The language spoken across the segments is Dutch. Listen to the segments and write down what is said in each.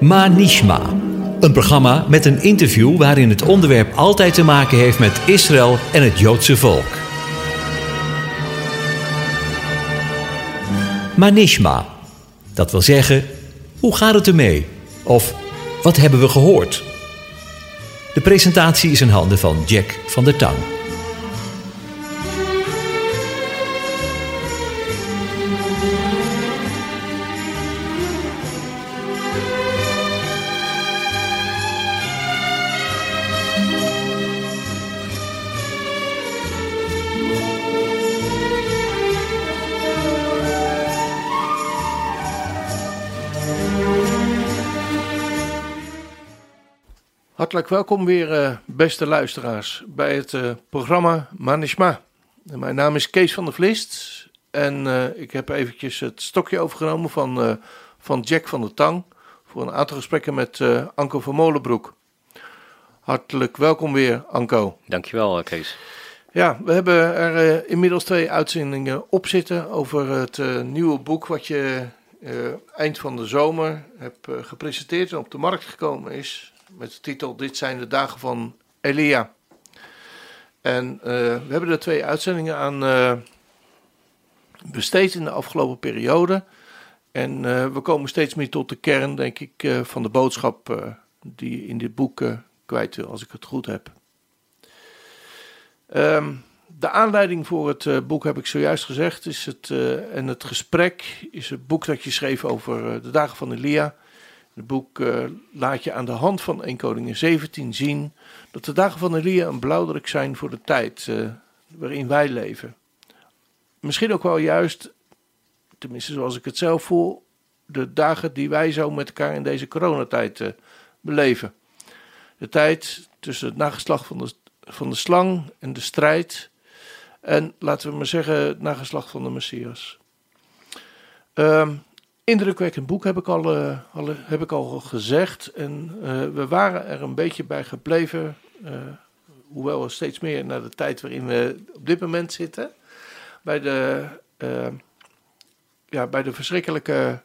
Manishma. Een programma met een interview waarin het onderwerp altijd te maken heeft met Israël en het Joodse volk. Manishma. Dat wil zeggen, hoe gaat het ermee? Of wat hebben we gehoord? De presentatie is in handen van Jack van der Tang. Hartelijk welkom weer, eh, beste luisteraars, bij het eh, programma Manishma. Mijn naam is Kees van der Vlist en eh, ik heb eventjes het stokje overgenomen van, van Jack van der Tang voor een aantal gesprekken met Anko van Molenbroek. Hartelijk welkom weer, Anko. Dankjewel, Kees. Ja, we hebben er inmiddels twee uitzendingen op zitten over het nieuwe boek wat je eind van de zomer hebt gepresenteerd en op de markt gekomen is met de titel Dit zijn de dagen van Elia. En uh, we hebben er twee uitzendingen aan uh, besteed in de afgelopen periode. En uh, we komen steeds meer tot de kern, denk ik, van de boodschap die in dit boek kwijt wil, als ik het goed heb. Um, de aanleiding voor het boek heb ik zojuist gezegd, is het, en het gesprek is het boek dat je schreef over de dagen van Elia. Het boek uh, laat je aan de hand van 1 Koningin 17 zien dat de dagen van Elia een blauwdruk zijn voor de tijd uh, waarin wij leven. Misschien ook wel juist, tenminste zoals ik het zelf voel, de dagen die wij zo met elkaar in deze coronatijd uh, beleven. De tijd tussen het nageslacht van de, van de slang en de strijd en laten we maar zeggen het nageslacht van de Messias. Um, Indrukwekkend boek heb ik al, uh, al, heb ik al gezegd. En uh, we waren er een beetje bij gebleven. Uh, hoewel we steeds meer naar de tijd waarin we op dit moment zitten. Bij de, ja, bij de verschrikkelijke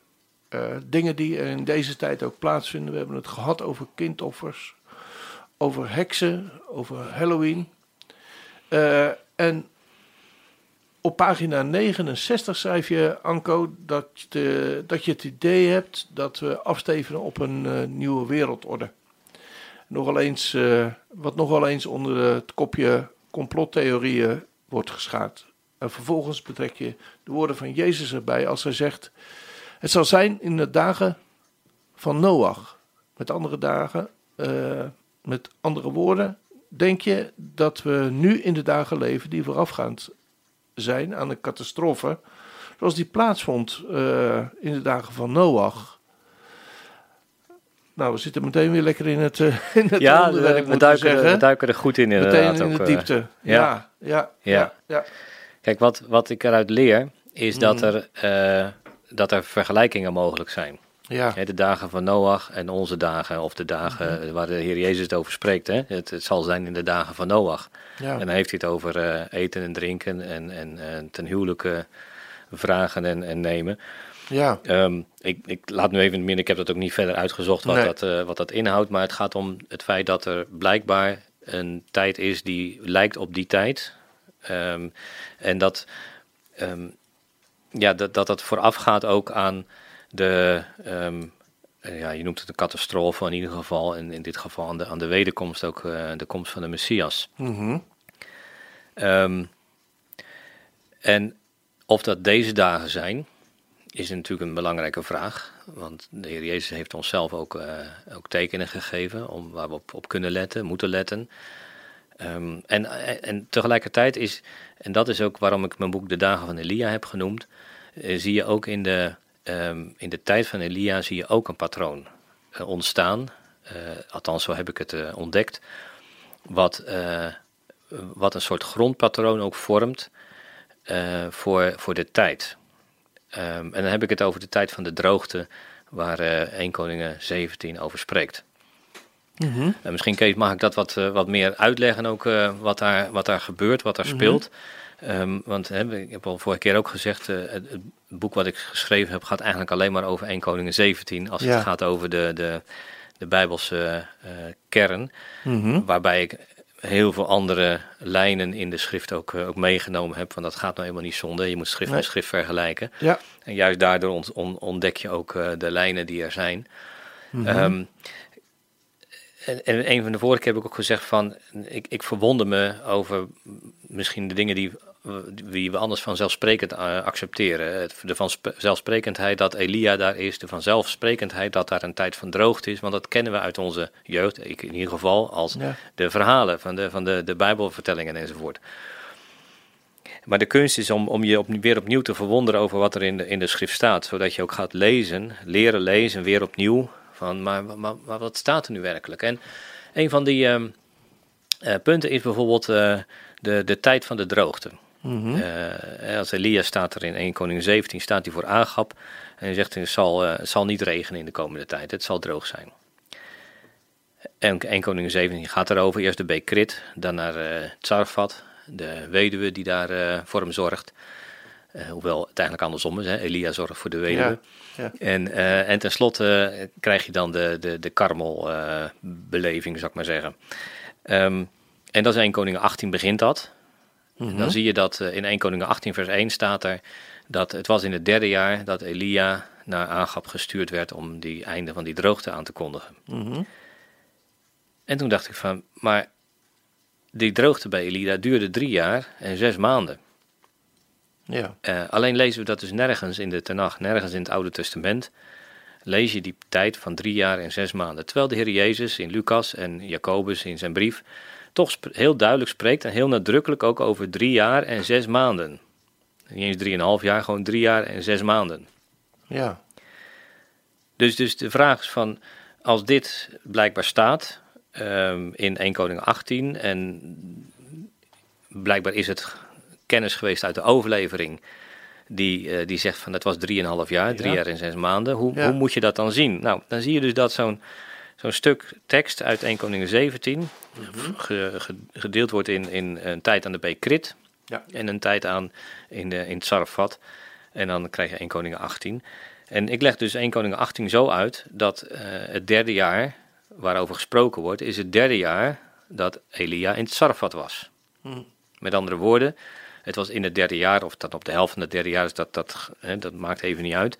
dingen die er in deze tijd ook plaatsvinden. We hebben het gehad over kindoffers, over heksen, over Halloween. en op pagina 69 schrijf je, Anko, dat, dat je het idee hebt dat we afstevenen op een uh, nieuwe wereldorde. Nogal eens, uh, wat nogal eens onder het kopje complottheorieën wordt geschaard. En vervolgens betrek je de woorden van Jezus erbij als hij zegt: Het zal zijn in de dagen van Noach. Met andere dagen, uh, met andere woorden, denk je dat we nu in de dagen leven die voorafgaand zijn aan een catastrofe, zoals die plaatsvond uh, in de dagen van Noach. Nou, we zitten meteen weer lekker in het, uh, in het ja, onderwerp, we, duiken, we duiken er goed in inderdaad. Meteen in de diepte, uh, ja. Ja, ja, ja. ja, Kijk, wat, wat ik eruit leer, is dat, mm. er, dat er vergelijkingen mogelijk zijn. Ja. de dagen van Noach en onze dagen, of de dagen mhm. waar de Heer Jezus het over spreekt. Hè? Het, het zal zijn in de dagen van Noach. Ja. En dan heeft hij het over uh, eten en drinken en, en, en ten huwelijke vragen en, en nemen. Ja. Um, ik, ik laat nu even midden, ik heb dat ook niet verder uitgezocht wat, nee. dat, uh, wat dat inhoudt. Maar het gaat om het feit dat er blijkbaar een tijd is die lijkt op die tijd. Um, en dat, um, ja, dat, dat dat voorafgaat ook aan de, um, ja, je noemt het een catastrofe in ieder geval, en in dit geval aan de, aan de wederkomst ook uh, de komst van de Messias. Mm -hmm. um, en of dat deze dagen zijn, is natuurlijk een belangrijke vraag. Want de Heer Jezus heeft ons zelf ook, uh, ook tekenen gegeven om, waar we op, op kunnen letten, moeten letten. Um, en, en tegelijkertijd is, en dat is ook waarom ik mijn boek De Dagen van Elia heb genoemd, uh, zie je ook in de um, in de tijd van Elia zie je ook een patroon uh, ontstaan. Uh, althans, zo heb ik het uh, ontdekt. Wat, wat een soort grondpatroon ook vormt voor, voor de tijd. Um, en dan heb ik het over de tijd van de droogte, waar 1 Koningen 17 over spreekt. Mm -hmm. misschien Kees, mag ik dat wat, wat meer uitleggen, ook wat, daar, wat daar gebeurt, wat daar mm -hmm. speelt. Um, want hè, ik heb al vorige keer ook gezegd, uh, het, het, boek wat ik geschreven heb gaat eigenlijk alleen maar over 1 Koningen 17. Als het gaat over de, de, de Bijbelse uh, kern. Mm Waarbij ik heel veel andere lijnen in de schrift ook, uh, ook meegenomen heb. Want dat gaat nou helemaal niet zonder. Je moet schrift nee. met schrift vergelijken. Ja. En juist daardoor ont, on, ontdek je ook de lijnen die er zijn. Mm -hmm. um, en, en een van de vorige keer heb ik ook gezegd van, ik, ik verwonder me over misschien de dingen die, die we anders vanzelfsprekend uh, accepteren. De vanzelfsprekendheid dat Elia daar is, de vanzelfsprekendheid dat daar een tijd van droogte is, want dat kennen we uit onze jeugd, ik in ieder geval, als de verhalen van de, van de, de Bijbelvertellingen enzovoort. Maar de kunst is om, om je op, weer opnieuw te verwonderen over wat er in de, in de schrift staat, zodat je ook gaat lezen, leren lezen, weer opnieuw van, maar, maar, maar, wat staat er nu werkelijk? En een van die uh, uh, punten is bijvoorbeeld uh, de, de tijd van de droogte. Mm -hmm. als Elia staat er in 1 Koning 17, staat hij voor Agap. En hij zegt, het zal, het zal niet regenen in de komende tijd, het zal droog zijn. En 1 Koning 17 gaat erover, eerst de beek Krit, dan naar uh, Tsarfat, de weduwe die daar voor hem zorgt. Hoewel het eigenlijk andersom is. Hè? Elia zorgt voor de weduwe. Ja, En, en tenslotte krijg je dan de, de, de karmelbeleving, zou ik maar zeggen. Um, en dat is 1 Koningen 18 begint dat. Mm -hmm. Dan zie je dat in 1 Koningen 18 vers 1 staat er... dat het was in het derde jaar dat Elia naar Agab gestuurd werd... om die einde van die droogte aan te kondigen. Mm -hmm. En toen dacht ik van, maar die droogte bij Elia duurde drie jaar en zes maanden. Ja. Uh, alleen lezen we dat dus nergens in de Tenach, nergens in het Oude Testament, lees je die tijd van drie jaar en zes maanden. Terwijl de Heer Jezus in Lucas en Jacobus in zijn brief toch heel duidelijk spreekt en heel nadrukkelijk ook over drie jaar en zes maanden. Niet eens drieënhalf jaar, gewoon drie jaar en zes maanden. Ja. Dus, dus de vraag is van, als dit blijkbaar staat um, in 1 Koning 18 en blijkbaar is het kennis geweest uit de overlevering. Die, uh, die zegt van het was 3,5 jaar, drie jaar en zes maanden. Hoe, hoe moet je dat dan zien? Nou, dan zie je dus dat zo'n zo'n stuk tekst uit 1 Koningen 17 mm -hmm. ge, ge, gedeeld wordt in, in een tijd aan de beek Krit ja. en een tijd aan in, de, in Tsarfat. En dan krijg je 1 Koningen 18. En ik leg dus 1 Koningen 18 zo uit dat uh, het derde jaar waarover gesproken wordt, is het derde jaar dat Elia in Tsarfat was. Mm. Met andere woorden, het was in het derde jaar, of dat op de helft van het derde jaar is, dat, dat, hè, dat maakt even niet uit.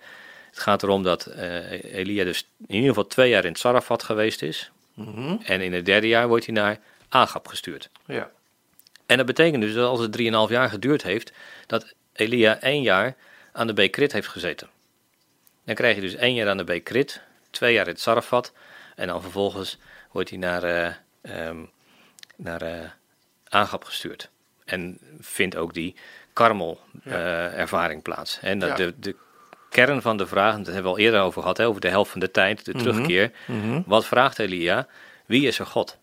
Het gaat erom dat uh, Elia dus in ieder geval twee jaar in Sarafat geweest is. Mm-hmm. En in het derde jaar wordt hij naar Agap gestuurd. Ja. En dat betekent dus dat als het 3,5 jaar geduurd heeft, dat Elia één jaar aan de Bekrit heeft gezeten. Dan krijg je dus één jaar aan de Bekrit, twee jaar in Sarafat. En dan vervolgens wordt hij naar, uh, um, naar uh, Agap gestuurd. En vindt ook die karmel-ervaring ja. plaats. En ja. de, de kern van de vraag, dat hebben we al eerder over gehad, hè, over de helft van de tijd, de mm -hmm. terugkeer. Mm -hmm. Wat vraagt Elia? Wie is er God?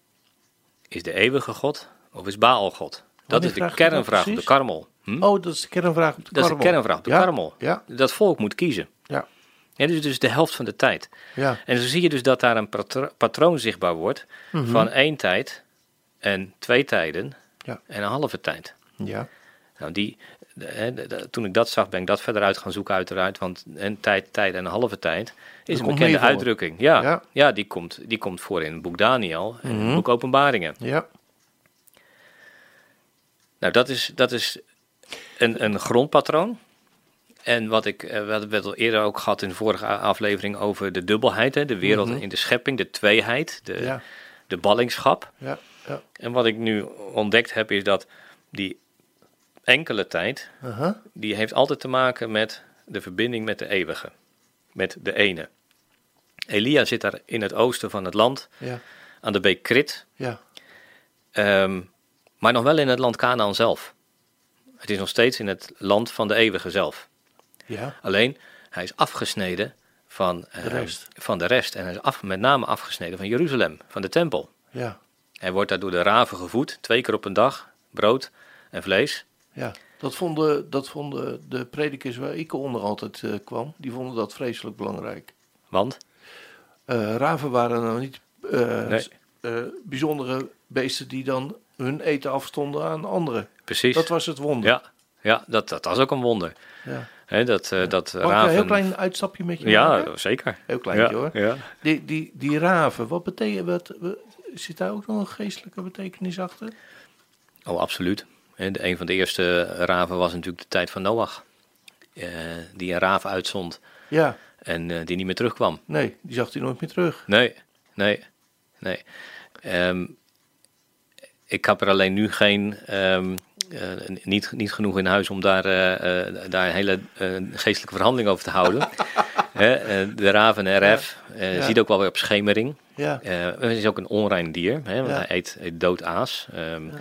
Is de eeuwige God of is Baal God? Dat is de kernvraag op de karmel. Hm? Oh, dat is de kernvraag op de karmel. Dat is de kernvraag op de ja. karmel. Ja. Dat volk moet kiezen. Ja. Ja, dus, dus de helft van de tijd. Ja. En zo zie je dus dat daar een patro patroon zichtbaar wordt mm -hmm. van één tijd en twee tijden ja. en een halve tijd. Ja. Nou, die, toen ik dat zag, ben ik dat verder uit gaan zoeken uiteraard. Want een tijd, tijd en een halve tijd is dat een bekende uitdrukking. Ja, ja, ja. die, komt, die komt voor in het boek Daniel en mm -hmm. het boek Openbaringen. Ja. Nou, dat is, dat is een, een grondpatroon. En wat ik, eh, we hadden al eerder ook gehad in de vorige aflevering over de dubbelheid, hè, de wereld mm -hmm. in de schepping, de tweeheid, de, ja. de ballingschap. Ja, ja. En wat ik nu ontdekt heb, is dat die enkele tijd, uh -huh. die heeft altijd te maken met de verbinding met de eeuwige, met de ene. Elia zit daar in het oosten van het land, ja. aan de beek Krit, ja. Um, maar nog wel in het land Canaan zelf. Het is nog steeds in het land van de eeuwige zelf. Ja. Alleen, hij is afgesneden van, uh, de rest. van de rest. En hij is af, met name afgesneden van Jeruzalem, van de tempel. Ja. Hij wordt daar door de raven gevoed, twee keer op een dag, brood en vlees. Ja, dat vonden, dat vonden de predikers waar ik onder altijd uh, kwam, die vonden dat vreselijk belangrijk. Want? Uh, raven waren nou niet uh, nee. bijzondere beesten die dan hun eten afstonden aan anderen. Precies. Dat was het wonder. Ja, ja dat, dat was ook een wonder. Ja. He, dat, uh, dat raven... een heel klein uitstapje met je Ja, maken? zeker. Heel kleintje hoor. Ja. Die, die, die raven, wat betekent, wat, zit daar ook nog een geestelijke betekenis achter? Oh, absoluut. De, een van de eerste raven was natuurlijk de tijd van Noach. Uh, die een raaf uitzond. Ja. En uh, die niet meer terugkwam. Nee, die zag hij nooit meer terug. Nee, nee, nee. Um, ik heb er alleen nu geen, um, uh, niet, niet genoeg in huis om daar, daar een hele geestelijke verhandeling over te houden. de raven RF ja. ziet ook wel weer op schemering. Ja. het is ook een onrein dier, hè, want hij eet, eet dood aas. Um, ja.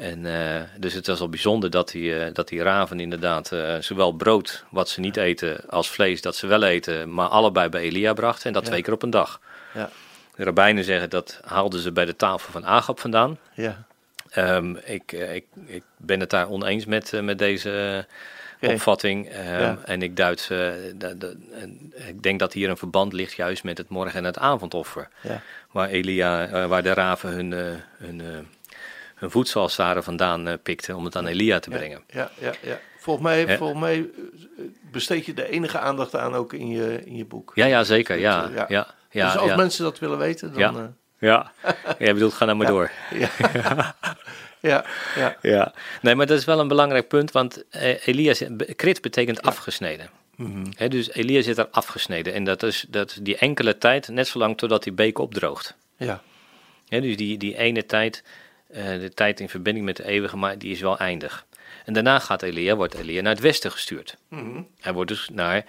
En, uh, dus het was wel bijzonder dat die, uh, dat die raven inderdaad uh, zowel brood wat ze niet eten als vlees dat ze wel eten, maar allebei bij Elia brachten en dat twee keer op een dag. Ja. De rabbijnen zeggen dat haalden ze bij de tafel van Agap vandaan. Ja. Um, ik, ik, ik ben het daar oneens met, met deze opvatting. Um, ja. En ik duid, ik denk dat hier een verband ligt juist met het morgen- en het avondoffer. Ja. Waar Elia, waar de raven hun, hun hun voedsel als vandaan uh, pikte om het aan Elia te brengen. Ja, ja, ja. Volgens mij, volgens mij eh, besteed je de enige aandacht aan ook in je, in je boek. Ja, ja zeker. Ja, ja. ja, ja dus als mensen dat willen weten, dan... Ja, ja. jij bedoelt, ga nou maar door. Ja. ja, ja. ja. Nee, maar dat is wel een belangrijk punt, want Elia, krit betekent afgesneden. Mm -hmm. dus Elia zit er afgesneden en dat is, dat die enkele tijd, net zolang totdat die beek opdroogt. Ja. dus die, die ene tijd de tijd in verbinding met de eeuwige, maar die is wel eindig. En daarna gaat Elia, wordt Elia naar het westen gestuurd. Mm Hij wordt dus naar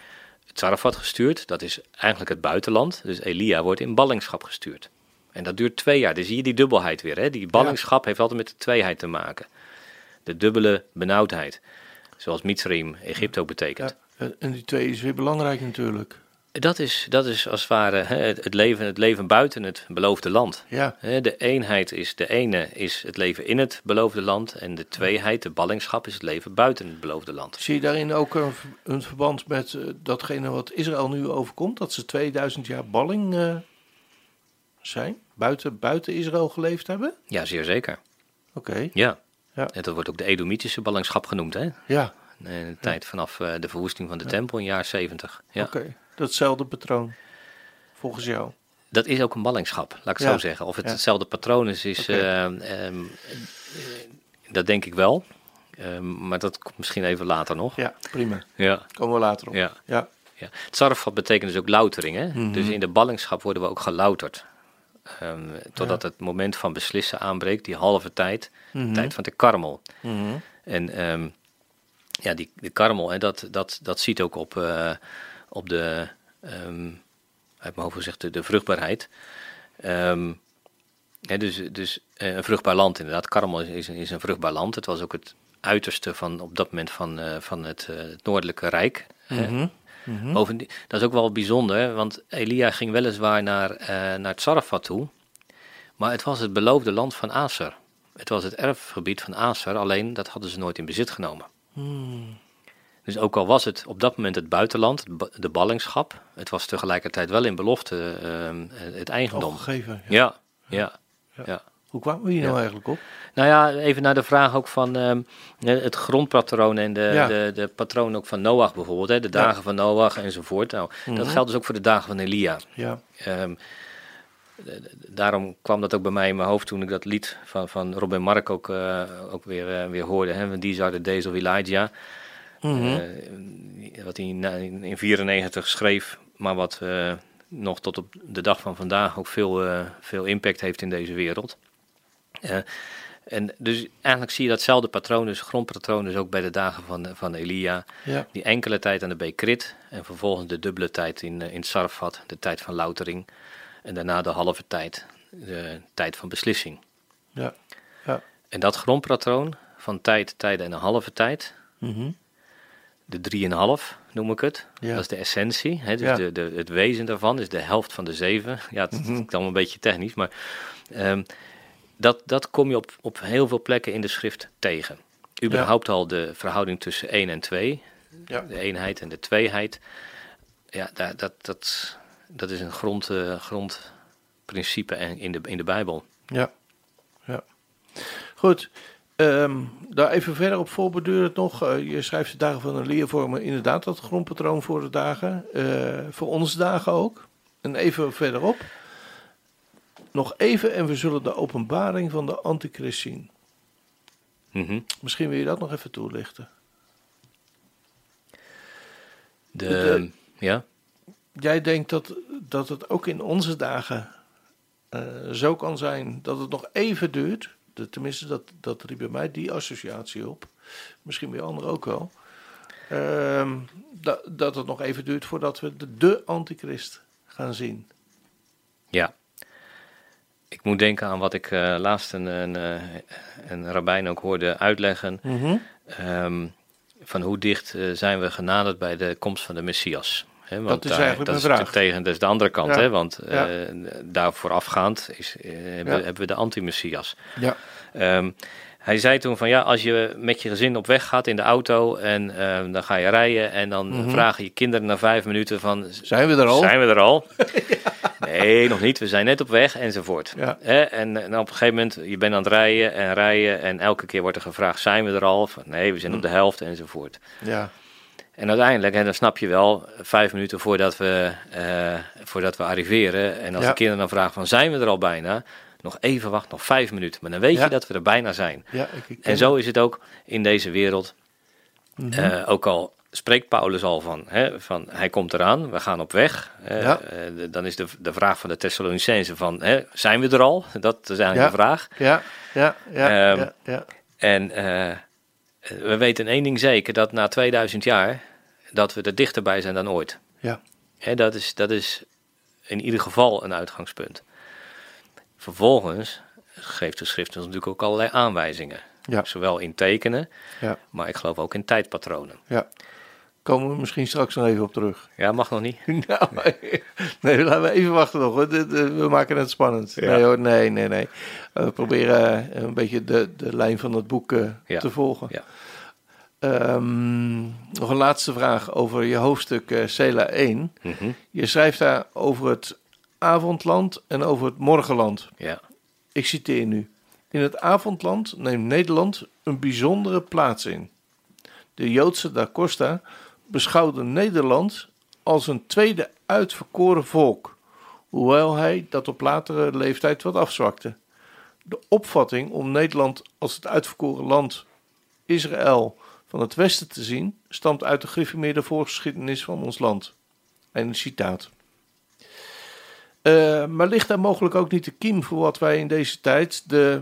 Zarafat gestuurd, dat is eigenlijk het buitenland. Dus Elia wordt in ballingschap gestuurd. En dat duurt twee jaar. Dan zie je die dubbelheid weer. Hè? Die ballingschap heeft altijd met de tweeheid te maken. De dubbele benauwdheid. Zoals Mitzrim, Egypte ook betekent. Ja, en die twee is weer belangrijk natuurlijk. Dat is, dat is als het ware het, leven, het leven buiten het beloofde land. Ja. De eenheid is, de ene is het leven in het beloofde land en de tweeheid, de ballingschap, is het leven buiten het beloofde land. Zie je daarin ook een, een verband met uh, datgene wat Israël nu overkomt, dat ze 2000 jaar balling uh, zijn, buiten, buiten Israël geleefd hebben? Ja, zeer zeker. Oké. Ja. ja. En dat wordt ook de Edomitische ballingschap genoemd, hè? Ja. In de tijd vanaf uh, de verwoesting van de tempel in jaar 70. Ja. Oké datzelfde patroon, volgens jou? Dat is ook een ballingschap, laat ik zo zeggen. Of het hetzelfde patroon is, is eh, ehm, dat denk ik wel. Ehm, maar dat komt misschien even later nog. Ja, prima. Ja. Komen we later op. Ja. ja. ja. Het zarfvat betekent dus ook loutering. Hè? Mhm. Dus in de ballingschap worden we ook gelouterd. Um, totdat het moment van beslissen aanbreekt, die halve tijd, de mhm. tijd van de karmel. Mhm. En ja, die, de karmel, hè, dat, dat, dat ziet ook op, uh, op de, um, uit mijn hoofd gezegd, de, de vruchtbaarheid. Um, dus dus uh, een vruchtbaar land inderdaad. Karmel is, is, een vruchtbaar land. Het was ook het uiterste van op dat moment van, uh, van het, uh, het, Noordelijke Rijk. Mm -hmm. Bovendien, dat is ook wel bijzonder, want Elia ging weliswaar naar, naar Tsarafat toe. Maar het was het beloofde land van Aser. Het was het erfgebied van Aser, alleen dat hadden ze nooit in bezit genomen. Mm. Dus ook al was het op dat moment het buitenland, de ballingschap, het was tegelijkertijd wel in belofte uh, het eigendom. Gegeven. Ja. Ja, ja, ja. Hoe kwamen we hier nou eigenlijk op? Nou ja, even naar de vraag ook van uh, het grondpatroon en de, de, de patroon ook van Noach bijvoorbeeld. Hè, de dagen van Noach enzovoort. Nou, Dat mhm. geldt dus ook voor de dagen van Elia. Ja. Um, daarom kwam dat ook bij mij in mijn hoofd toen ik dat lied van, van Robin Mark ook, uh, ook weer, uh, weer hoorde. Hè, These are the days of Elijah. Mm wat hij in 94 schreef, maar wat uh, nog tot op de dag van vandaag ook veel, uh, veel impact heeft in deze wereld. En dus eigenlijk zie je datzelfde patroon, dus grondpatroon, dus ook bij de dagen van, van Elia. Ja. Die enkele tijd aan de Bekrit en vervolgens de dubbele tijd in, in Sarfat, de tijd van loutering. En daarna de halve tijd, de tijd van beslissing. Ja. Ja. En dat grondpatroon van tijd, tijden en een halve tijd, mm -hmm de 3,5 noem ik het. Dat is de essentie. Hè? Dus de, de, het wezen daarvan is de helft van de 7. Ja, het is mm allemaal een beetje technisch, maar um, dat, dat kom je op, op heel veel plekken in de schrift tegen. Überhaupt al de verhouding tussen 1 en 2. Ja. De eenheid en de tweeheid. Ja, dat, dat, dat, dat is een grond, uh, grondprincipe in de, in de Bijbel. Ja, ja. Goed. Um, daar even verder op voorbeduurt het nog. Uh, je schrijft de dagen van een leervormen inderdaad dat grondpatroon voor de dagen. Uh, voor onze dagen ook. En even verderop. Nog even en we zullen de openbaring van de antichrist zien. Mm -hmm. Misschien wil je dat nog even toelichten. De, de, ja? Jij denkt dat, dat het ook in onze dagen uh, zo kan zijn dat het nog even duurt tenminste, dat, dat riep bij mij die associatie op. Misschien bij anderen ook wel. Ehm, dat, dat het nog even duurt voordat we de, de antichrist gaan zien. Ja. Ik moet denken aan wat ik uh, laatst een, een, eh, een, rabbijn ook hoorde uitleggen. Mhm. Ehm, van hoe dicht uh, zijn we genaderd bij de komst van de Messias want dat is eigenlijk dat is vraag. Tegen, dat is de andere kant, hè? want uh, daar voorafgaand is, uh, hebben, hebben, we de anti-messias. Ja. Um, hij zei toen van ja, als je met je gezin op weg gaat in de auto en uh, dan ga je rijden en dan -hmm. vragen je kinderen na vijf minuten van... Zijn we er al? Zijn we er al? Nee, nog niet. We zijn net op weg enzovoort. Ja. En, en, op een gegeven moment, je bent aan het rijden en rijden en elke keer wordt er gevraagd, zijn we er al? Van, nee, we zijn op de helft enzovoort. Ja. En uiteindelijk, en dan snap je wel, vijf minuten voordat we, uh, voordat we arriveren. En als de kinderen dan vragen van, zijn we er al bijna? Nog even wachten, nog vijf minuten. Maar dan weet je dat we er bijna zijn. Ja, ik, en zo is het ook in deze wereld. Mm -hmm. ook al spreekt Paulus al van, hè, van hij komt eraan, we gaan op weg. Uh, dan is de, de vraag van de Thessalonicense van, hè, zijn we er al? Dat is eigenlijk de vraag. Ja, ja, ja. Um, ja, ja. En we weten één ding zeker, dat na 2000 jaar dat we er dichterbij zijn dan ooit. Ja. En dat is, dat is in ieder geval een uitgangspunt. Vervolgens geeft de schrift ons natuurlijk ook allerlei aanwijzingen. Ja. Zowel in tekenen, ja. maar ik geloof ook in tijdpatronen. Ja. Komen we misschien straks nog even op terug. Ja, mag nog niet. nou, nee, laten we even wachten nog. We maken het spannend. Ja. Nee hoor, nee, nee, nee. We proberen een beetje de, de lijn van het boek uh, ja. te volgen. Ja. Um, nog een laatste vraag over je hoofdstuk uh, Cela 1. Mm -hmm. Je schrijft daar over het avondland en over het morgenland. Ja. Ik citeer nu. In het avondland neemt Nederland een bijzondere plaats in. De Joodse Da Costa beschouwde Nederland als een tweede uitverkoren volk, hoewel hij dat op latere leeftijd wat afzwakte. De opvatting om Nederland als het uitverkoren land Israël van het Westen te zien, stamt uit de gereformeerde voorgeschiedenis van ons land. een citaat. Uh, maar ligt daar mogelijk ook niet de kiem voor wat wij in deze tijd de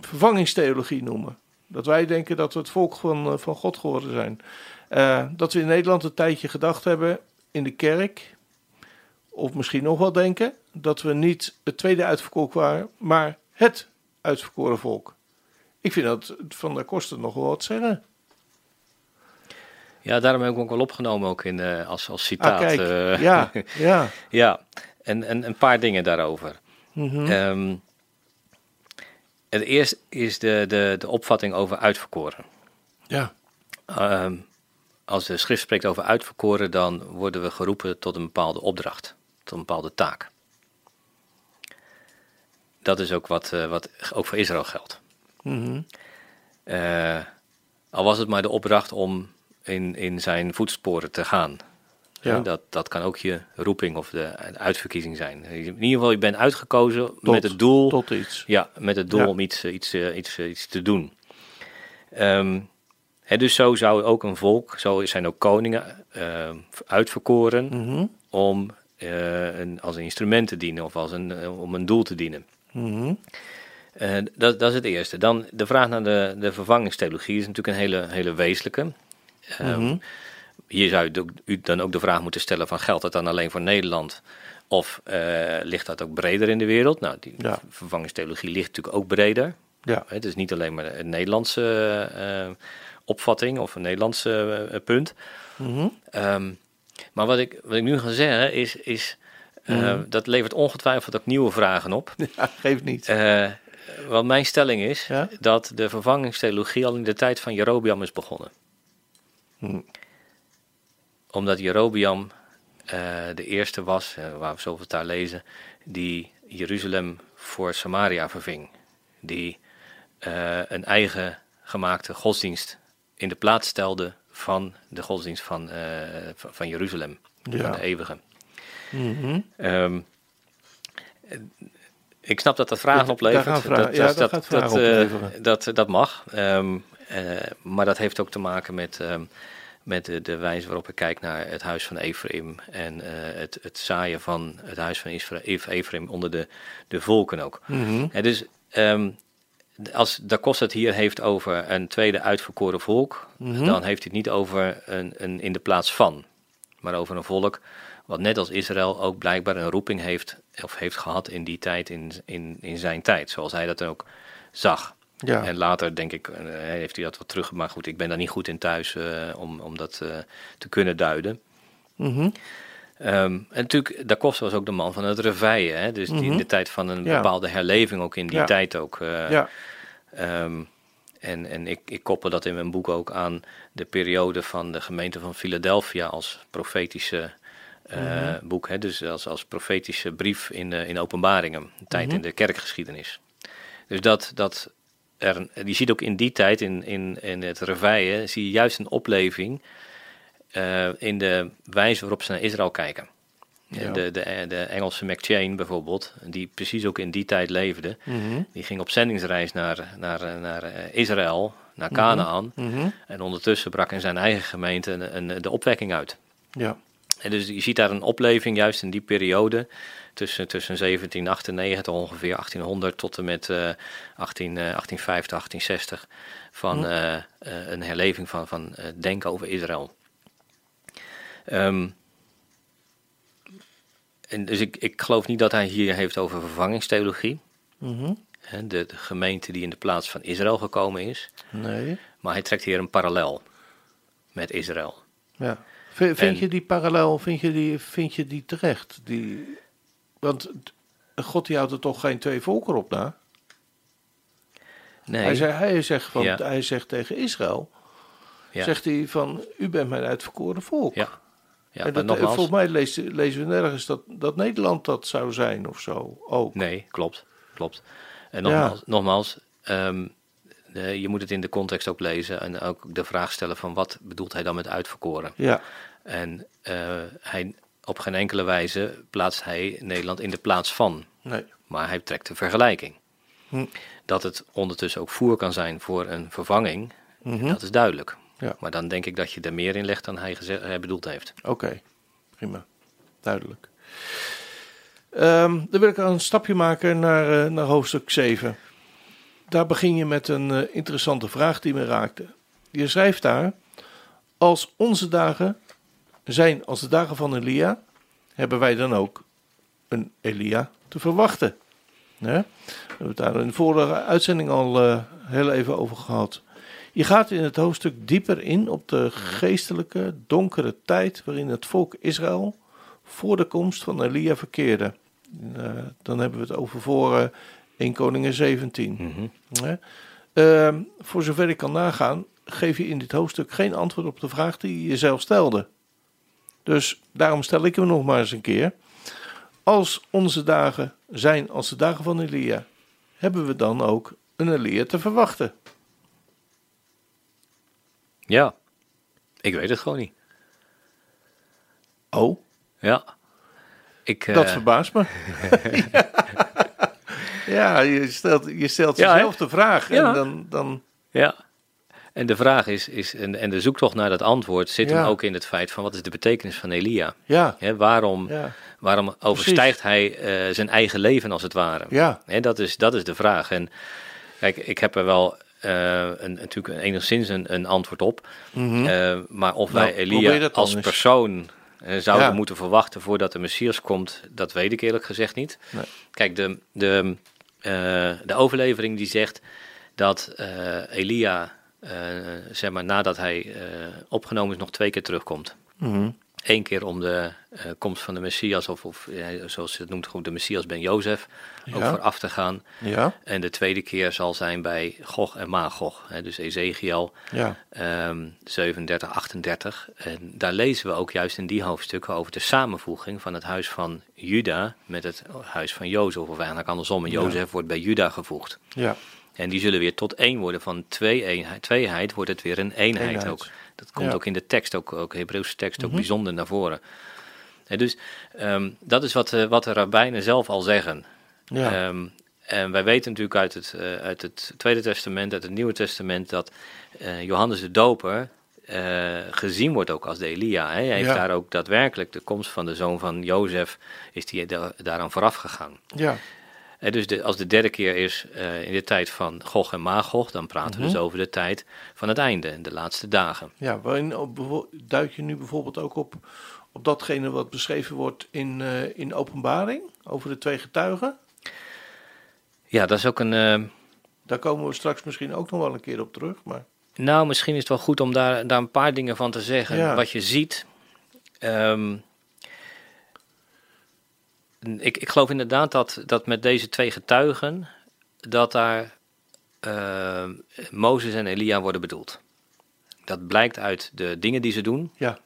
vervangingstheologie noemen? Dat wij denken dat we het volk van, eh, van God geworden zijn. Uh, dat we in Nederland een tijdje gedacht hebben in de kerk, of misschien nog wel denken, dat we niet het tweede uitverkoren waren, maar het uitverkoren volk. Ik vind dat van der Kosten nog wel wat zeggen. Ja, daarom heb ik ook wel opgenomen ook in, uh, als, als citaat. Ah, kijk. Uh, ja, ja. ja, en, en een paar dingen daarover. Mm -hmm. um, het eerste is de, de, de opvatting over uitverkoren. Ja. Um, als de schrift spreekt over uitverkoren, dan worden we geroepen tot een bepaalde opdracht, tot een bepaalde taak. Dat is ook wat, uh, wat ook voor Israël geldt. Mm -hmm. al was het maar de opdracht om in, in zijn voetsporen te gaan. Ja. Dat, dat kan ook je roeping of de, uitverkiezing zijn. In ieder geval, je bent uitgekozen met het doel. Tot iets. Ja, met het doel om iets, iets, eh, iets, eh, iets te doen. Um, hè, dus zo zou ook een volk, zo zijn ook koningen uh, uitverkoren mm om uh, een, als een instrument te dienen of als een, om een doel te dienen. Mm dat, dat is het eerste. Dan de vraag naar de, de vervangingstheologie is natuurlijk een hele, hele wezenlijke. Um, Hier zou u dan ook de vraag moeten stellen van geldt dat dan alleen voor Nederland of ligt dat ook breder in de wereld? Nou, die ja. vervangingstheologie ligt natuurlijk ook breder. Ja. Het is niet alleen maar een Nederlandse opvatting of een Nederlandse uh, punt. Mm um, maar wat ik, wat ik nu ga zeggen is, is mm dat levert ongetwijfeld ook nieuwe vragen op. Ja, geeft niet. wat mijn stelling is, ja? dat de vervangingstheologie al in de tijd van Jerobiam is begonnen. Hm. Omdat Jerobiam uh, de eerste was, uh, waar we zoveel daar lezen, die Jeruzalem voor Samaria verving. Die uh, een eigen gemaakte godsdienst in de plaats stelde van de godsdienst van, uh, van Jeruzalem, ja. van de eeuwige. Mm -hmm. ik snap dat dat vragen oplevert. Dat, ja, dat, dat, dat, dat, dat, mag. Um, uh, maar dat heeft ook te maken met, um, met de, de, wijze waarop ik kijk naar het huis van Ephraim. En het, het zaaien van het huis van Ephraim onder de, de volken ook. Mm -hmm. dus um, als Da Costa het hier heeft over een tweede uitverkoren volk, mhm. dan heeft hij het niet over een, een in de plaats van, maar over een volk wat net als Israël ook blijkbaar een roeping heeft of heeft gehad in die tijd, in, in, in zijn tijd, zoals hij dat ook zag. Ja. En later denk ik, uh, heeft hij dat wat terug, maar goed, ik ben daar niet goed in thuis uh, om, om dat uh, te kunnen duiden. Mm -hmm. um, en natuurlijk, Da Costa was ook de man van het reveille, hè? dus die in mhm. de tijd van een ja. bepaalde herleving, ook in die ja. tijd ook. ja. Um, en en ik, ik koppel dat in mijn boek ook aan de periode van de gemeente van Philadelphia als profetische uh, mm boek. Hè? Dus als, als profetische brief in, in openbaringen, tijd mm in de kerkgeschiedenis. Dus dat, dat er, je ziet ook in die tijd, in, in, in het reveille, zie je juist een opleving uh, in de wijze waarop ze naar Israël kijken. De, de, de Engelse McChain bijvoorbeeld, die precies ook in die tijd leefde, mhm. die ging op zendingsreis naar, naar, naar eh, Israël, naar mhm. Canaan. Mhm. En ondertussen brak in zijn eigen gemeente een, een, de opwekking uit. Ja. En dus je ziet daar een opleving juist in die periode, tussen, tussen 1798 ongeveer 1800 tot en met uh, 18, uh, 1850, 1860, van uh, een herleving van, van denken over Israël. Um, dus ik, ik geloof niet dat hij hier heeft over vervangingstheologie. Mm de, de, gemeente die in de plaats van Israël gekomen is. Nee. Maar hij trekt hier een parallel met Israël. Ja. Vind, vind je die parallel, vind je die, vind je die terecht? Die, want God die houdt er toch geen twee volken op na? Nee. Hij, zei, hij, zegt, van, hij zegt tegen Israël, ja. zegt hij van, u bent mijn uitverkoren volk. Ja. Ja, en dat, volgens mij lezen, lezen we nergens dat, dat Nederland dat zou zijn of zo ook. Nee, klopt. klopt. En nogmaals, nogmaals ehm, je moet het in de context ook lezen en ook de vraag stellen van wat bedoelt hij dan met uitverkoren. Ja. En uh, hij, op geen enkele wijze plaatst hij Nederland in de plaats van. Nee. Maar hij trekt een vergelijking. Hm. Dat het ondertussen ook voer kan zijn voor een vervanging, mhm. dat is duidelijk. Ja. Maar dan denk ik dat je er meer in legt dan hij, bedoeld heeft. Oké, prima. Duidelijk. Um, dan wil ik een stapje maken naar, uh, naar hoofdstuk 7. Daar begin je met een uh, interessante vraag die me raakte. Je schrijft daar: Als onze dagen zijn als de dagen van Elia, hebben wij dan ook een Elia te verwachten. We hebben het daar in de vorige uitzending al uh, heel even over gehad. Je gaat in het hoofdstuk dieper in op de geestelijke, donkere tijd waarin het volk Israël voor de komst van Elia verkeerde. Uh, dan hebben we het over voor uh, 1 Koningen 17. Mm -hmm. uh, voor zover ik kan nagaan, geef je in dit hoofdstuk geen antwoord op de vraag die je jezelf stelde. Dus daarom stel ik hem nog maar eens een keer. Als onze dagen zijn als de dagen van Elia, hebben we dan ook een Elia te verwachten? Ja, ik weet het gewoon niet. Oh? Ja. Ik, Dat uh... verbaast me. ja. je stelt, je stelt jezelf de vraag en ja. dan, dan... Ja. En de vraag is, is en, en de zoektocht naar dat antwoord zit hem ook in het feit van wat is de betekenis van Elia? Ja. waarom, waarom overstijgt hij uh, zijn eigen leven als het ware? Ja. dat, is, dat is de vraag. En kijk, ik heb er wel een, natuurlijk enigszins een, een antwoord op. Mm -hmm. maar of nou, wij Elia als persoon uh, zouden ja. moeten verwachten voordat de Messias komt, dat weet ik eerlijk gezegd niet. Nee. Kijk, de, de, de overlevering die zegt dat Elia, zeg maar nadat hij opgenomen is, nog twee keer terugkomt. Mm -hmm. Eén keer om de uh, komst van de Messias, of, of zoals ze het noemt, goed de Messias ben Jozef, ja. ook vooraf te gaan. Ja. En de tweede keer zal zijn bij Gog en Magog, hè, dus Ezekiel ja. um, 37, 38. En daar lezen we ook juist in die hoofdstukken over de samenvoeging van het huis van Juda met het huis van Jozef, of eigenlijk andersom, en Jozef wordt bij Juda gevoegd. Ja. En die zullen weer tot één worden. Van twee eenheid, tweeheid wordt het weer een eenheid, ook. Dat komt ook in de tekst, ook, ook Hebreeuwse tekst, ook mhm. bijzonder naar voren. En dus ehm, dat is wat, uh, wat de rabbijnen zelf al zeggen. Ja. Ehm, en wij weten natuurlijk uit het, uh, uit het Tweede Testament, uit het Nieuwe Testament, dat uh, Johannes de Doper gezien wordt ook als de Elia. Hè? Hij heeft daar ook daadwerkelijk de komst van de zoon van Jozef, is die daaraan vooraf gegaan. Ja. Dus de, als de derde keer is uh, in de tijd van Gog en Magog, dan praten we dus mhm. over de tijd van het einde, de laatste dagen. Ja, waarin duik je nu bijvoorbeeld ook op, op datgene wat beschreven wordt in, uh, in openbaring, over de twee getuigen? Ja, dat is ook een... Daar komen we straks misschien ook nog wel een keer op terug, maar... Nou, misschien is het wel goed om daar, daar een paar dingen van te zeggen. Ja. Wat je ziet... Um, ik, ik geloof inderdaad dat, dat met deze twee getuigen, dat daar uh, Mozes en Elia worden bedoeld. Dat blijkt uit de dingen die ze doen. Ja.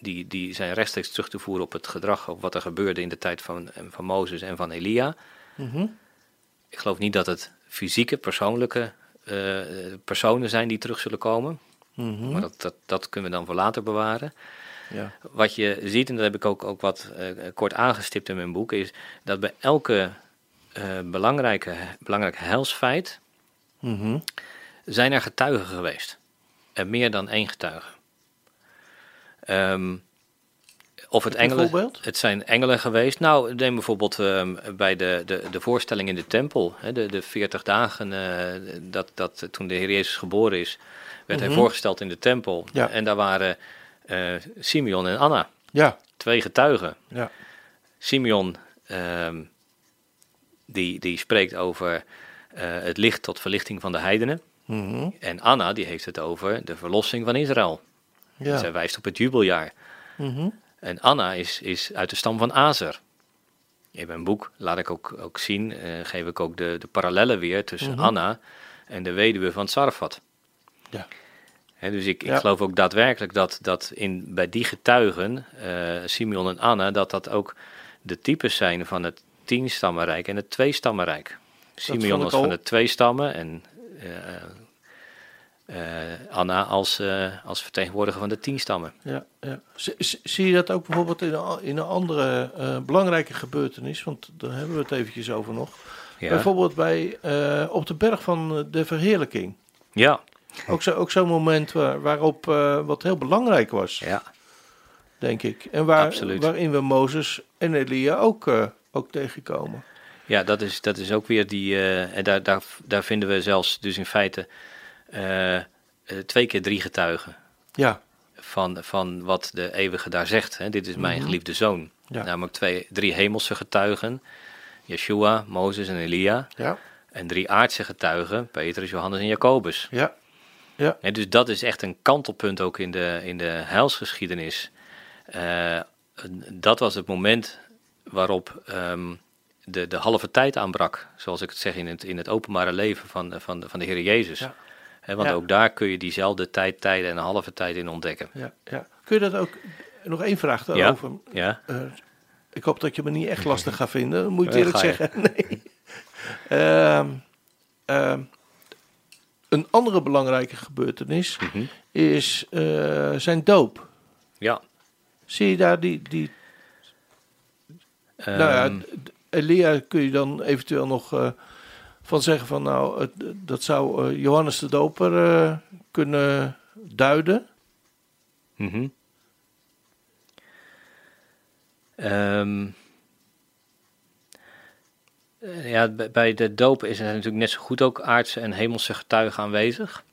Die, die zijn rechtstreeks terug te voeren op het gedrag, op wat er gebeurde in de tijd van, van Mozes en van Elia. Mm Ik geloof niet dat het fysieke, persoonlijke uh, personen zijn die terug zullen komen. Mm Maar dat, dat, dat kunnen we dan voor later bewaren. Ja. Wat je ziet, en dat heb ik ook, ook wat uh, kort aangestipt in mijn boek, is dat bij elke uh, belangrijke, belangrijke heilsfeit mm zijn er getuigen geweest. En meer dan één getuige. Um, of het engelen. Het zijn engelen geweest. Nou, neem bijvoorbeeld um, bij de, de, de voorstelling in de tempel. Hè, de, de 40 dagen uh, dat, dat toen de Heer Jezus geboren is, werd hij mhm. voorgesteld in de tempel. Ja. En daar waren uh, Simeon en Anna. Ja. Twee getuigen. Ja. Simeon, ehm, die, die spreekt over uh, het licht tot verlichting van de heidenen. Mm En Anna, die heeft het over de verlossing van Israël. Ja. Zij wijst op het jubeljaar. Mm En Anna is, is uit de stam van Azer. In mijn boek laat ik ook, ook zien, uh, geef ik ook de, de parallellen weer tussen mm Anna en de weduwe van Sarfat. Ja dus ik, ik geloof ook daadwerkelijk dat, dat in, bij die getuigen, uh, Simeon en Anna, dat dat ook de types zijn van het tienstammenrijk en het tweestammenrijk. Simeon was van de twee stammen en uh, uh, Anna als, als vertegenwoordiger van de tien stammen. Ja, ja. Zie je dat ook bijvoorbeeld in een, in een andere belangrijke gebeurtenis? Want daar hebben we het eventjes over nog. Bijvoorbeeld bij, op de berg van de verheerlijking. Ja. Ook zo'n ook zo moment waar, waarop uh, wat heel belangrijk was. Ja. Denk ik. En waar, waarin we Mozes en Elia ook, uh, ook tegenkomen. Ja, dat is, dat is ook weer die. Uh, en daar, daar, daar vinden we zelfs dus in feite twee keer drie getuigen. Ja. Van, van wat de eeuwige daar zegt. Hè. Dit is mijn mhm. geliefde zoon. Ja. Namelijk twee, drie hemelse getuigen. Yeshua, Mozes en Elia. Ja. En drie aardse getuigen, Petrus, Johannes en Jacobus. Ja. Ja. En dus dat is echt een kantelpunt ook in de, in de heilsgeschiedenis. Uh, dat was het moment waarop um, de, de halve tijd aanbrak, zoals ik het zeg in het, in het openbare leven van, van, de, van de Heer Jezus. Ja. want ook daar kun je diezelfde tijd, tijden en een halve tijd in ontdekken. Ja, ja. Kun je dat ook, nog één vraag daarover. Ja. Uh, ik hoop dat je me niet echt lastig gaat vinden, moet ik eerlijk zeggen. Nee. uh, een andere belangrijke gebeurtenis mhm. is uh, zijn doop. Ja. Zie je daar die. die um. Nou ja, ehm. Elia kun je dan eventueel nog uh, van zeggen van nou, het, dat zou uh, Johannes de Doper kunnen duiden. Mm um. Eh, ja, bij de doop is er natuurlijk net zo goed ook aardse en hemelse getuigen aanwezig.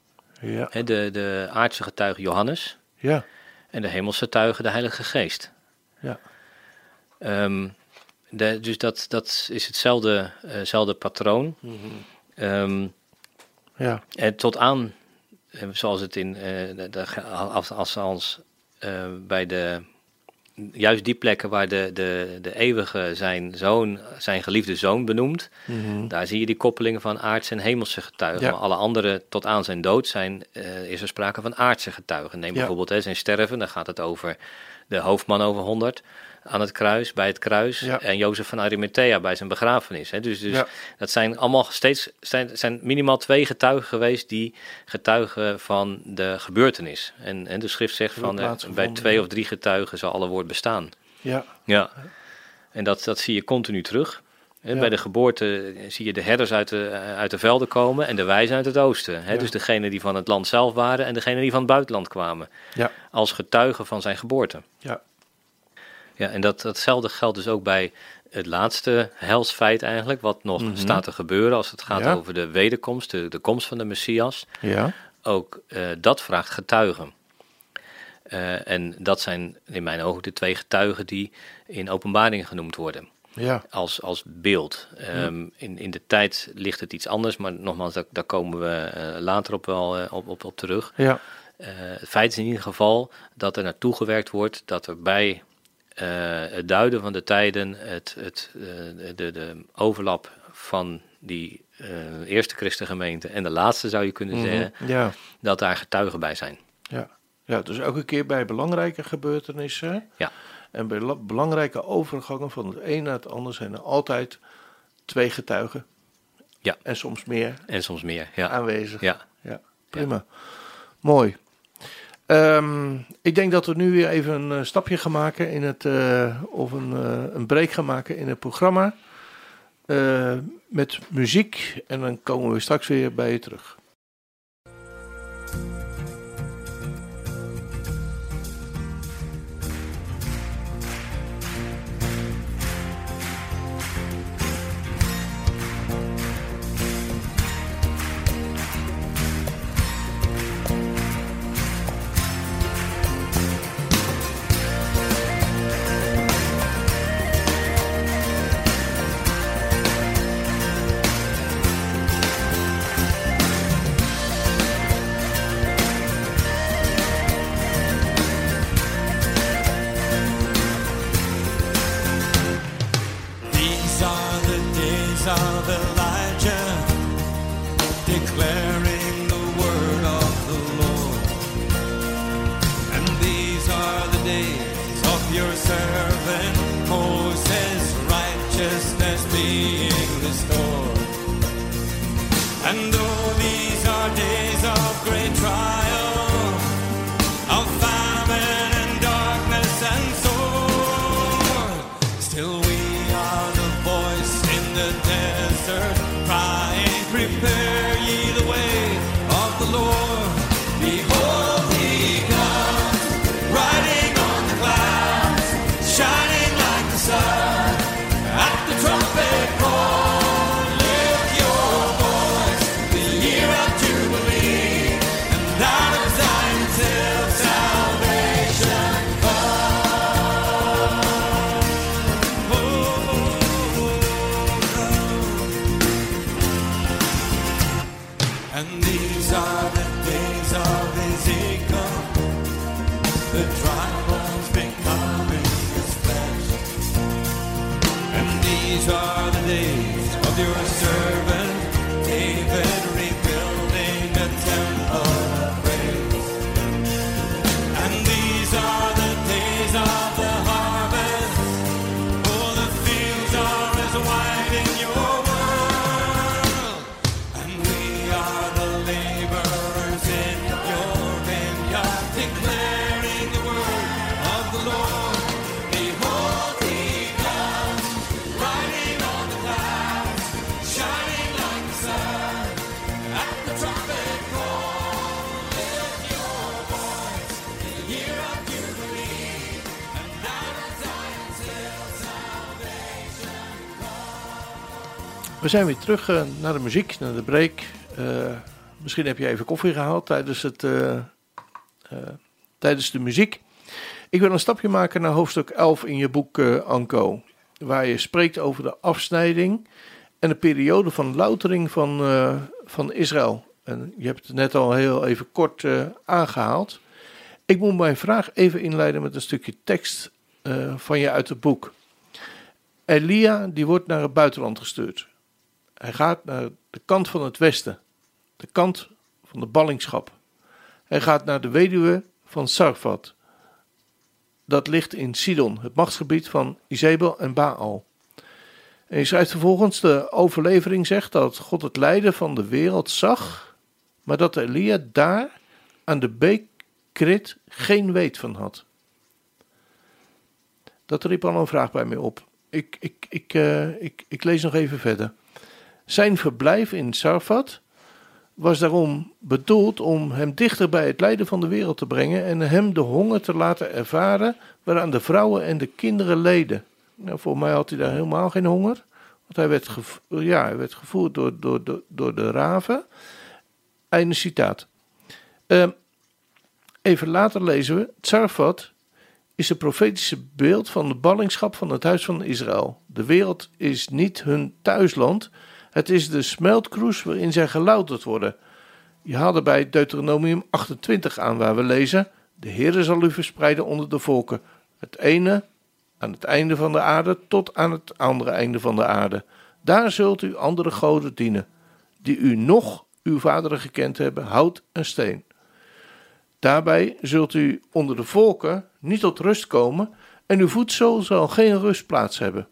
Ja. De, de aardse getuige Johannes. Ja. En de hemelse getuige de Heilige Geest. Ja. Um, de, dus dat, dat is hetzelfde uh, patroon. Mm -hmm. ja. En tot aan, eh, zoals het in, uh, de, als, als, als uh, bij de juist die plekken waar de, de, de eeuwige zijn zoon, zijn geliefde zoon benoemt, mhm. daar zie je die koppelingen van aardse en hemelse getuigen. Maar alle andere tot aan zijn dood zijn, uh, is er sprake van aardse getuigen. Neem bijvoorbeeld hè, zijn sterven, dan gaat het over de hoofdman over 100 aan het kruis, bij het kruis. En Jozef van Arimathea bij zijn begrafenis. Hè. Dus, dus dat zijn allemaal steeds zijn, zijn minimaal twee getuigen geweest die getuigen van de gebeurtenis. En, en de schrift zegt van uh, bij twee of drie getuigen zal alle woord bestaan. Ja. ja. En dat, dat zie je continu terug. Bij de geboorte zie je de herders uit de, uit de velden komen en de wijzen uit het oosten. Hè? Dus degene die van het land zelf waren en degene die van het buitenland kwamen. Ja. Als getuigen van zijn geboorte. Ja. Ja, en dat, datzelfde geldt dus ook bij het laatste helsfeit eigenlijk, wat nog mhm. staat te gebeuren als het gaat over de wederkomst, de, de komst van de Messias. Ja. Ook uh, dat vraagt getuigen. Uh, en dat zijn in mijn ogen de twee getuigen die in openbaring genoemd worden. Ja. Als, als beeld. Um, in, in de tijd ligt het iets anders, maar nogmaals, daar, daar komen we uh, later op wel op, op, op terug. Ja. het feit is in ieder geval dat er naartoe gewerkt wordt dat er bij het duiden van de tijden, het, het, de, de overlap van die eerste christengemeente en de laatste zou je kunnen mhm, zeggen, ja. dat daar getuigen bij zijn. Ja. ja, dus elke keer bij belangrijke gebeurtenissen ja. En bij belangrijke overgangen van het een naar het ander zijn er altijd twee getuigen. Ja. En soms meer. En soms meer, ja. Aanwezig. Ja. ja. Prima. Mooi. Um, ik denk dat we nu weer even een uh, stapje gaan maken in het, uh, of een, uh, een break gaan maken in het programma. met muziek en dan komen we straks weer bij je terug. Sir. We zijn weer terug uh, naar de muziek, naar de break. Uh, misschien heb je even koffie gehaald tijdens, het, uh, tijdens de muziek. Ik wil een stapje maken naar hoofdstuk 11 in je boek Anko. Waar je spreekt over de afsnijding en de periode van loutering van, van Israël. En je hebt het net al heel even kort aangehaald. Ik moet mijn vraag even inleiden met een stukje tekst van je uit het boek. Elia die wordt naar het buitenland gestuurd. Hij gaat naar de kant van het westen, de kant van de ballingschap. Hij gaat naar de weduwe van Sarfat, dat ligt in Sidon, het machtsgebied van Izebel en Baal. En je schrijft vervolgens, de overlevering zegt dat God het lijden van de wereld zag, maar dat Elia daar aan de beek Krit geen weet van had. Dat riep al een vraag bij mij op. Ik, ik, ik, uh, ik, ik lees nog even verder. Zijn verblijf in Sarfat was daarom bedoeld om hem dichter bij het lijden van de wereld te brengen en hem de honger te laten ervaren waaraan de vrouwen en de kinderen leden. Nou, voor mij had hij daar helemaal geen honger, want hij werd, ja, hij werd gevoerd door, door, door, de raven. Einde citaat. Uh, even later lezen we, Tsarfat is een profetische beeld van de ballingschap van het huis van Israël. De wereld is niet hun thuisland, het is de smeltkroes waarin zij gelouterd worden. Je haalde bij Deuteronomium 28 aan waar we lezen: De Heere zal u verspreiden onder de volken, het ene aan het einde van de aarde tot aan het andere einde van de aarde. Daar zult u andere goden dienen, die u nog uw vaderen gekend hebben, hout en steen. Daarbij zult u onder de volken niet tot rust komen en uw voedsel zal geen rustplaats hebben.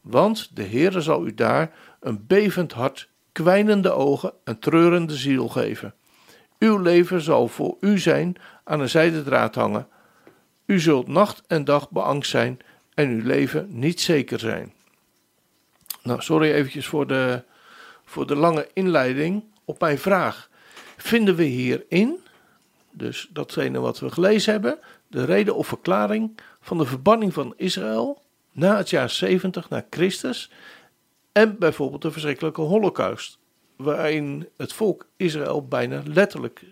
Want de Heere zal u daar een bevend hart, kwijnende ogen en treurende ziel geven. Uw leven zal voor u zijn aan een zijden draad hangen. U zult nacht en dag beangst zijn en uw leven niet zeker zijn. Nou, sorry eventjes voor de, voor de lange inleiding op mijn vraag. Vinden we hierin, dus datgene wat we gelezen hebben, de reden of verklaring van de verbanning van Israël na het jaar 70 na Christus en bijvoorbeeld de verschrikkelijke holocaust, waarin het volk Israël bijna letterlijk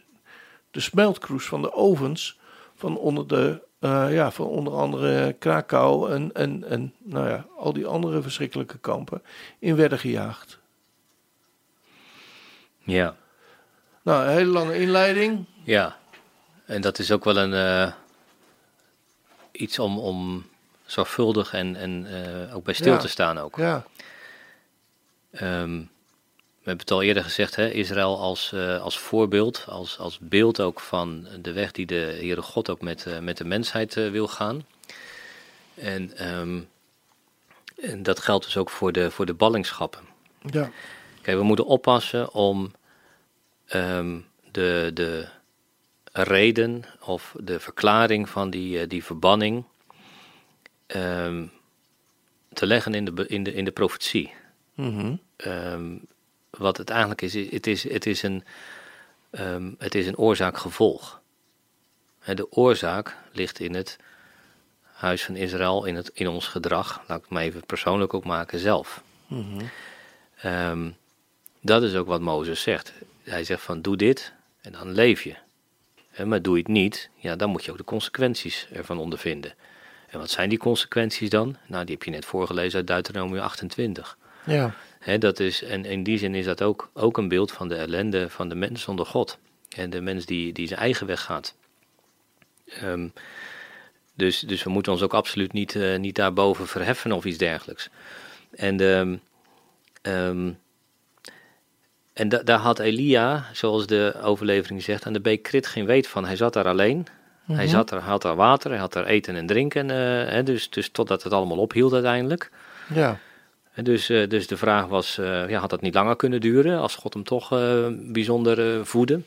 de smeltkroes van de ovens van onder, de, uh, ja, van onder andere Krakau en, en, en nou ja, al die andere verschrikkelijke kampen in werden gejaagd. Ja. Nou, een hele lange inleiding. Ja, en dat is ook wel een uh, iets om, om zorgvuldig en, en uh, ook bij stil ja. te staan ook. Ja. Um, we hebben het al eerder gezegd, hè, Israël als, uh, als voorbeeld, als, als beeld ook van de weg die de Heere God ook met, uh, met de mensheid uh, wil gaan. En, um, en, dat geldt dus ook voor de, voor de ballingschappen. Ja. Kijk, we moeten oppassen om um, de, de reden of de verklaring van die, die verbanning te leggen in de, in de, in de profetie. Mm -hmm. Um, wat het eigenlijk is, het is, het is een, um, het is een oorzaak-gevolg. De oorzaak ligt in het huis van Israël, in, het, in ons gedrag, laat ik het maar even persoonlijk ook maken, zelf. Mm -hmm. um, dat is ook wat Mozes zegt. Hij zegt van doe dit en dan leef je. Maar doe je het niet, ja, dan moet je ook de consequenties ervan ondervinden. En wat zijn die consequenties dan? Nou, die heb je net voorgelezen uit Deuteronomium 28. Ja. He, dat is, en in die zin is dat ook, ook een beeld van de ellende van de mens zonder God. En de mens die, die zijn eigen weg gaat. Um, dus, dus we moeten ons ook absoluut niet, uh, niet daarboven verheffen of iets dergelijks. En, um, um, en da, daar had Elia, zoals de overlevering zegt, aan de beek Krit geen weet van. Hij zat daar alleen. Mm -hmm. Hij zat er, had daar water, hij had daar eten en drinken. Uh, he, dus, dus totdat het allemaal ophield uiteindelijk. Ja. Dus, uh, dus de vraag was, uh, ja, had dat niet langer kunnen duren als God hem toch uh, bijzonder voedde?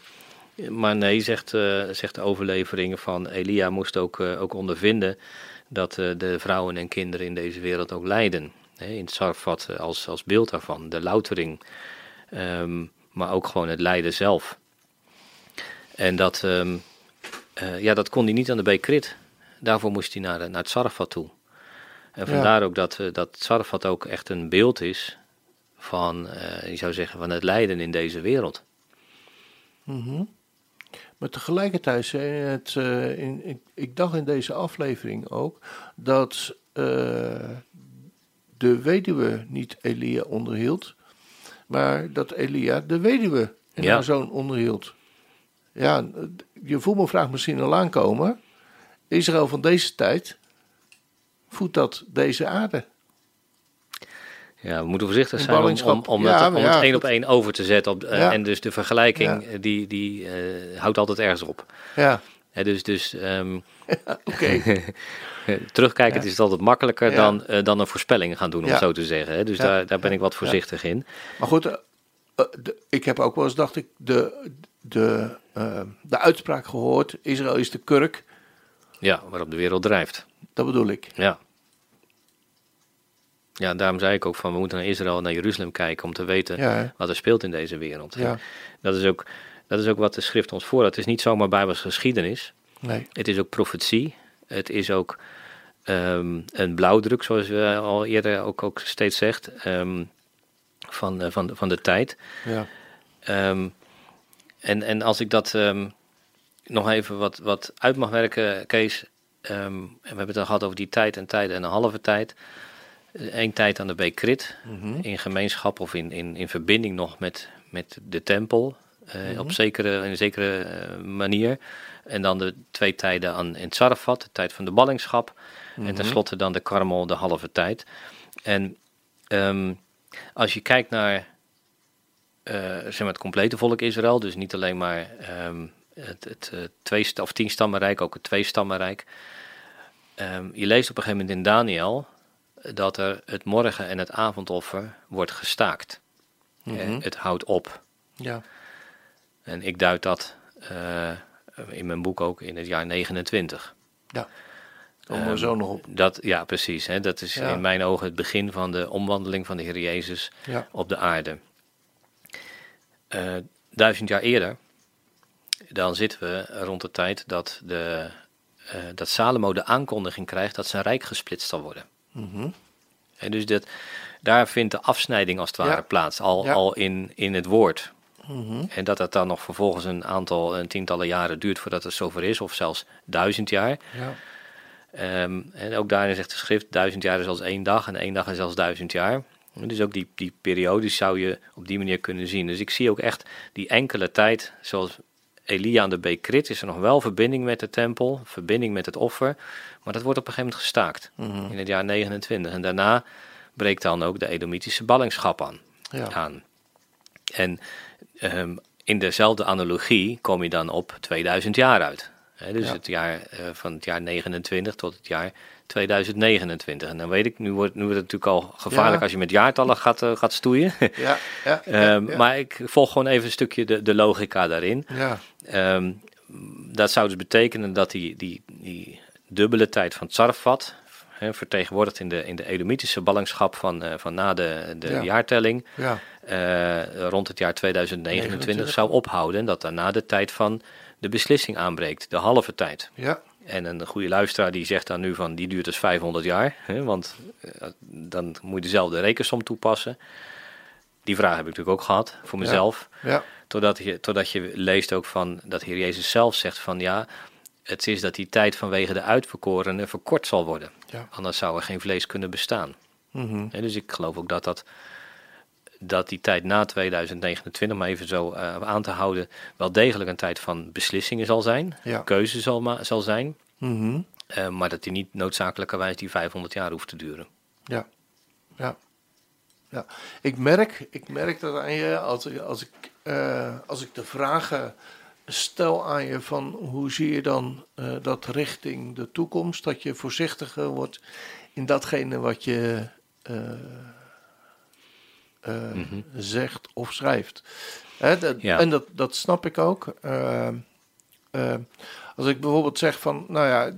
Maar nee, zegt, zegt de overlevering van Elia moest ook, ook ondervinden dat de vrouwen en kinderen in deze wereld ook lijden. In het Sarfat als, als beeld daarvan, de loutering, um, maar ook gewoon het lijden zelf. En dat, um, ja, dat kon hij niet aan de Beekrit. Daarvoor moest hij naar, naar het Sarfat toe. En vandaar ja. ook dat, dat Sarfat ook echt een beeld is van, uh, je zou zeggen, van het lijden in deze wereld. Mm -hmm. Maar tegelijkertijd, het, uh, in, ik, ik, dacht in deze aflevering ook dat uh, de weduwe niet Elia onderhield, maar dat Elia de weduwe en ja. haar zoon onderhield. Ja, je voelt me vraag misschien al aankomen. Israël van deze tijd voedt dat deze aarde. Ja, we moeten voorzichtig zijn om, om, om, ja, het, om ja, het één op één over te zetten. Op, ja. En dus de vergelijking, die, die uh, houdt altijd ergens op. Ja. dus dus um, oké. terugkijkend is het altijd makkelijker dan, uh, dan een voorspelling gaan doen, om zo te zeggen. Hè? Dus daar, daar ben ik wat voorzichtig in. Maar goed, uh, de, ik heb ook wel eens, dacht ik, de, de, de uitspraak gehoord: Israël is de kurk. Ja, waarop de wereld drijft. Dat bedoel ik. Ja. Ja, daarom zei ik ook van we moeten naar Israël en naar Jeruzalem kijken om te weten wat er speelt in deze wereld. Ja. Dat, is ook, dat is ook wat de schrift ons voorhoudt. Het is niet zomaar bijbels geschiedenis. Nee. Het is ook profetie. Het is ook um, een blauwdruk, zoals we al eerder ook, ook steeds zegt, um, van, uh, van, van de tijd. Ja. Um, en, en als ik dat nog even wat, wat uit mag werken, Kees. En we hebben het al gehad over die tijd en tijd en een halve tijd. Eén tijd aan de Beek Krit, mm in gemeenschap of in, in, in verbinding nog met, met de tempel. Uh, mm op zekere, in een zekere uh, manier. En dan de twee tijden aan, in Tsarafat, de tijd van de ballingschap. En mhm. tenslotte dan de Karmel, de halve tijd. En um, als je kijkt naar uh, zeg maar het complete volk Israël, dus niet alleen maar um, het, het uh, twee of ook het twee stammenrijk. Um, je leest op een gegeven moment in Daniel dat er het morgen- en het avondoffer wordt gestaakt. Mm Het houdt op. Ja. En ik duid dat uh, in mijn boek ook in het jaar 29. Ja. Kom er zo nog op. Dat, ja, precies. Hè, dat is in mijn ogen het begin van de omwandeling van de Heer Jezus op de aarde. Uh, duizend jaar eerder, dan zitten we rond de tijd dat, de, uh, dat Salomo de aankondiging krijgt dat zijn rijk gesplitst zal worden. Mm en dus dat, daar vindt de afsnijding als het ware plaats, al, al in, in het woord. Mhm. En dat het dan nog vervolgens een aantal, een tientallen jaren duurt voordat het zover is, of zelfs duizend jaar. Ja. Um, en ook daarin zegt de schrift, duizend jaar is als één dag en één dag is als duizend jaar. Dus ook die, die periodes zou je op die manier kunnen zien. Dus ik zie ook echt die enkele tijd, zoals Elia aan de beek Krit, is er nog wel verbinding met de tempel, verbinding met het offer. Maar dat wordt op een gegeven moment gestaakt mhm. in het jaar 29. En daarna breekt dan ook de Edomitische ballingschap aan. Ja. aan. En um, in dezelfde analogie kom je dan op 2000 jaar uit. dus het jaar uh, van het jaar 29 tot het jaar 2029. En dan weet ik, nu wordt, nu wordt het natuurlijk al gevaarlijk als je met jaartallen gaat, uh, gaat stoeien. Ja, ja, um, maar ik volg gewoon even een stukje de, de logica daarin. Ja. Um, dat zou dus betekenen dat die, die, die dubbele tijd van Tsarfat, hè, vertegenwoordigd in de, in de Edomitische ballingschap van, uh, van na de, de ja. jaartelling, ja. uh, rond het jaar 2029 29. zou ophouden. En dat daarna de tijd van de beslissing aanbreekt, de halve tijd. Ja. En een goede luisteraar die zegt dan nu van die duurt dus 500 jaar, hè, want uh, dan moet je dezelfde rekensom toepassen. Die vraag heb ik natuurlijk ook gehad voor mezelf. Ja. ja. Totdat, je, totdat je leest ook van dat Heer Jezus zelf zegt van ja, het is dat die tijd vanwege de uitverkorenen verkort zal worden. Ja. Anders zou er geen vlees kunnen bestaan. Mm -hmm. dus ik geloof ook dat, dat, dat die tijd na 2029, maar even zo uh, aan te houden, wel degelijk een tijd van beslissingen zal zijn. Ja. Keuze zal, zal zijn. Mm -hmm. uh, maar dat die niet noodzakelijkerwijs die 500 jaar hoeft te duren. Ja, ja. Ja. Ik, merk, ik merk dat aan je als ik, als ik, uh, als ik de vragen stel aan je van hoe zie je dan uh, dat richting de toekomst, dat je voorzichtiger wordt in datgene wat je uh, mm -hmm. zegt of schrijft. Hè, dat, ja. En dat, dat snap ik ook. als ik bijvoorbeeld zeg van, nou ja,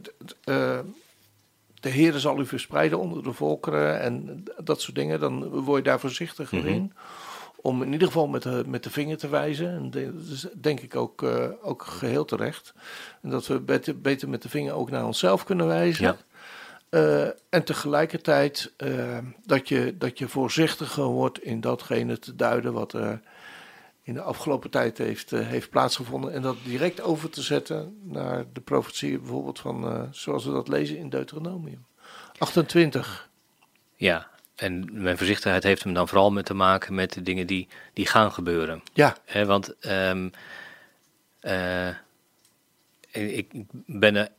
de Heer zal u verspreiden onder de volkeren en dat soort dingen, dan word je daar voorzichtiger mm -hmm. in om in ieder geval met de, met de vinger te wijzen. En dat is denk ik ook, uh, ook geheel terecht. En dat we beter, beter met de vinger ook naar onszelf kunnen wijzen. Ja. Uh, en tegelijkertijd uh, dat, je, dat je voorzichtiger wordt in datgene te duiden wat er in de afgelopen tijd heeft, heeft plaatsgevonden. En dat direct over te zetten naar de profetie bijvoorbeeld van, zoals we dat lezen in Deuteronomium. 28. Ja, en mijn voorzichtigheid heeft hem dan vooral met te maken met de dingen die, die gaan gebeuren. Ja. He, want um, uh, ik ben er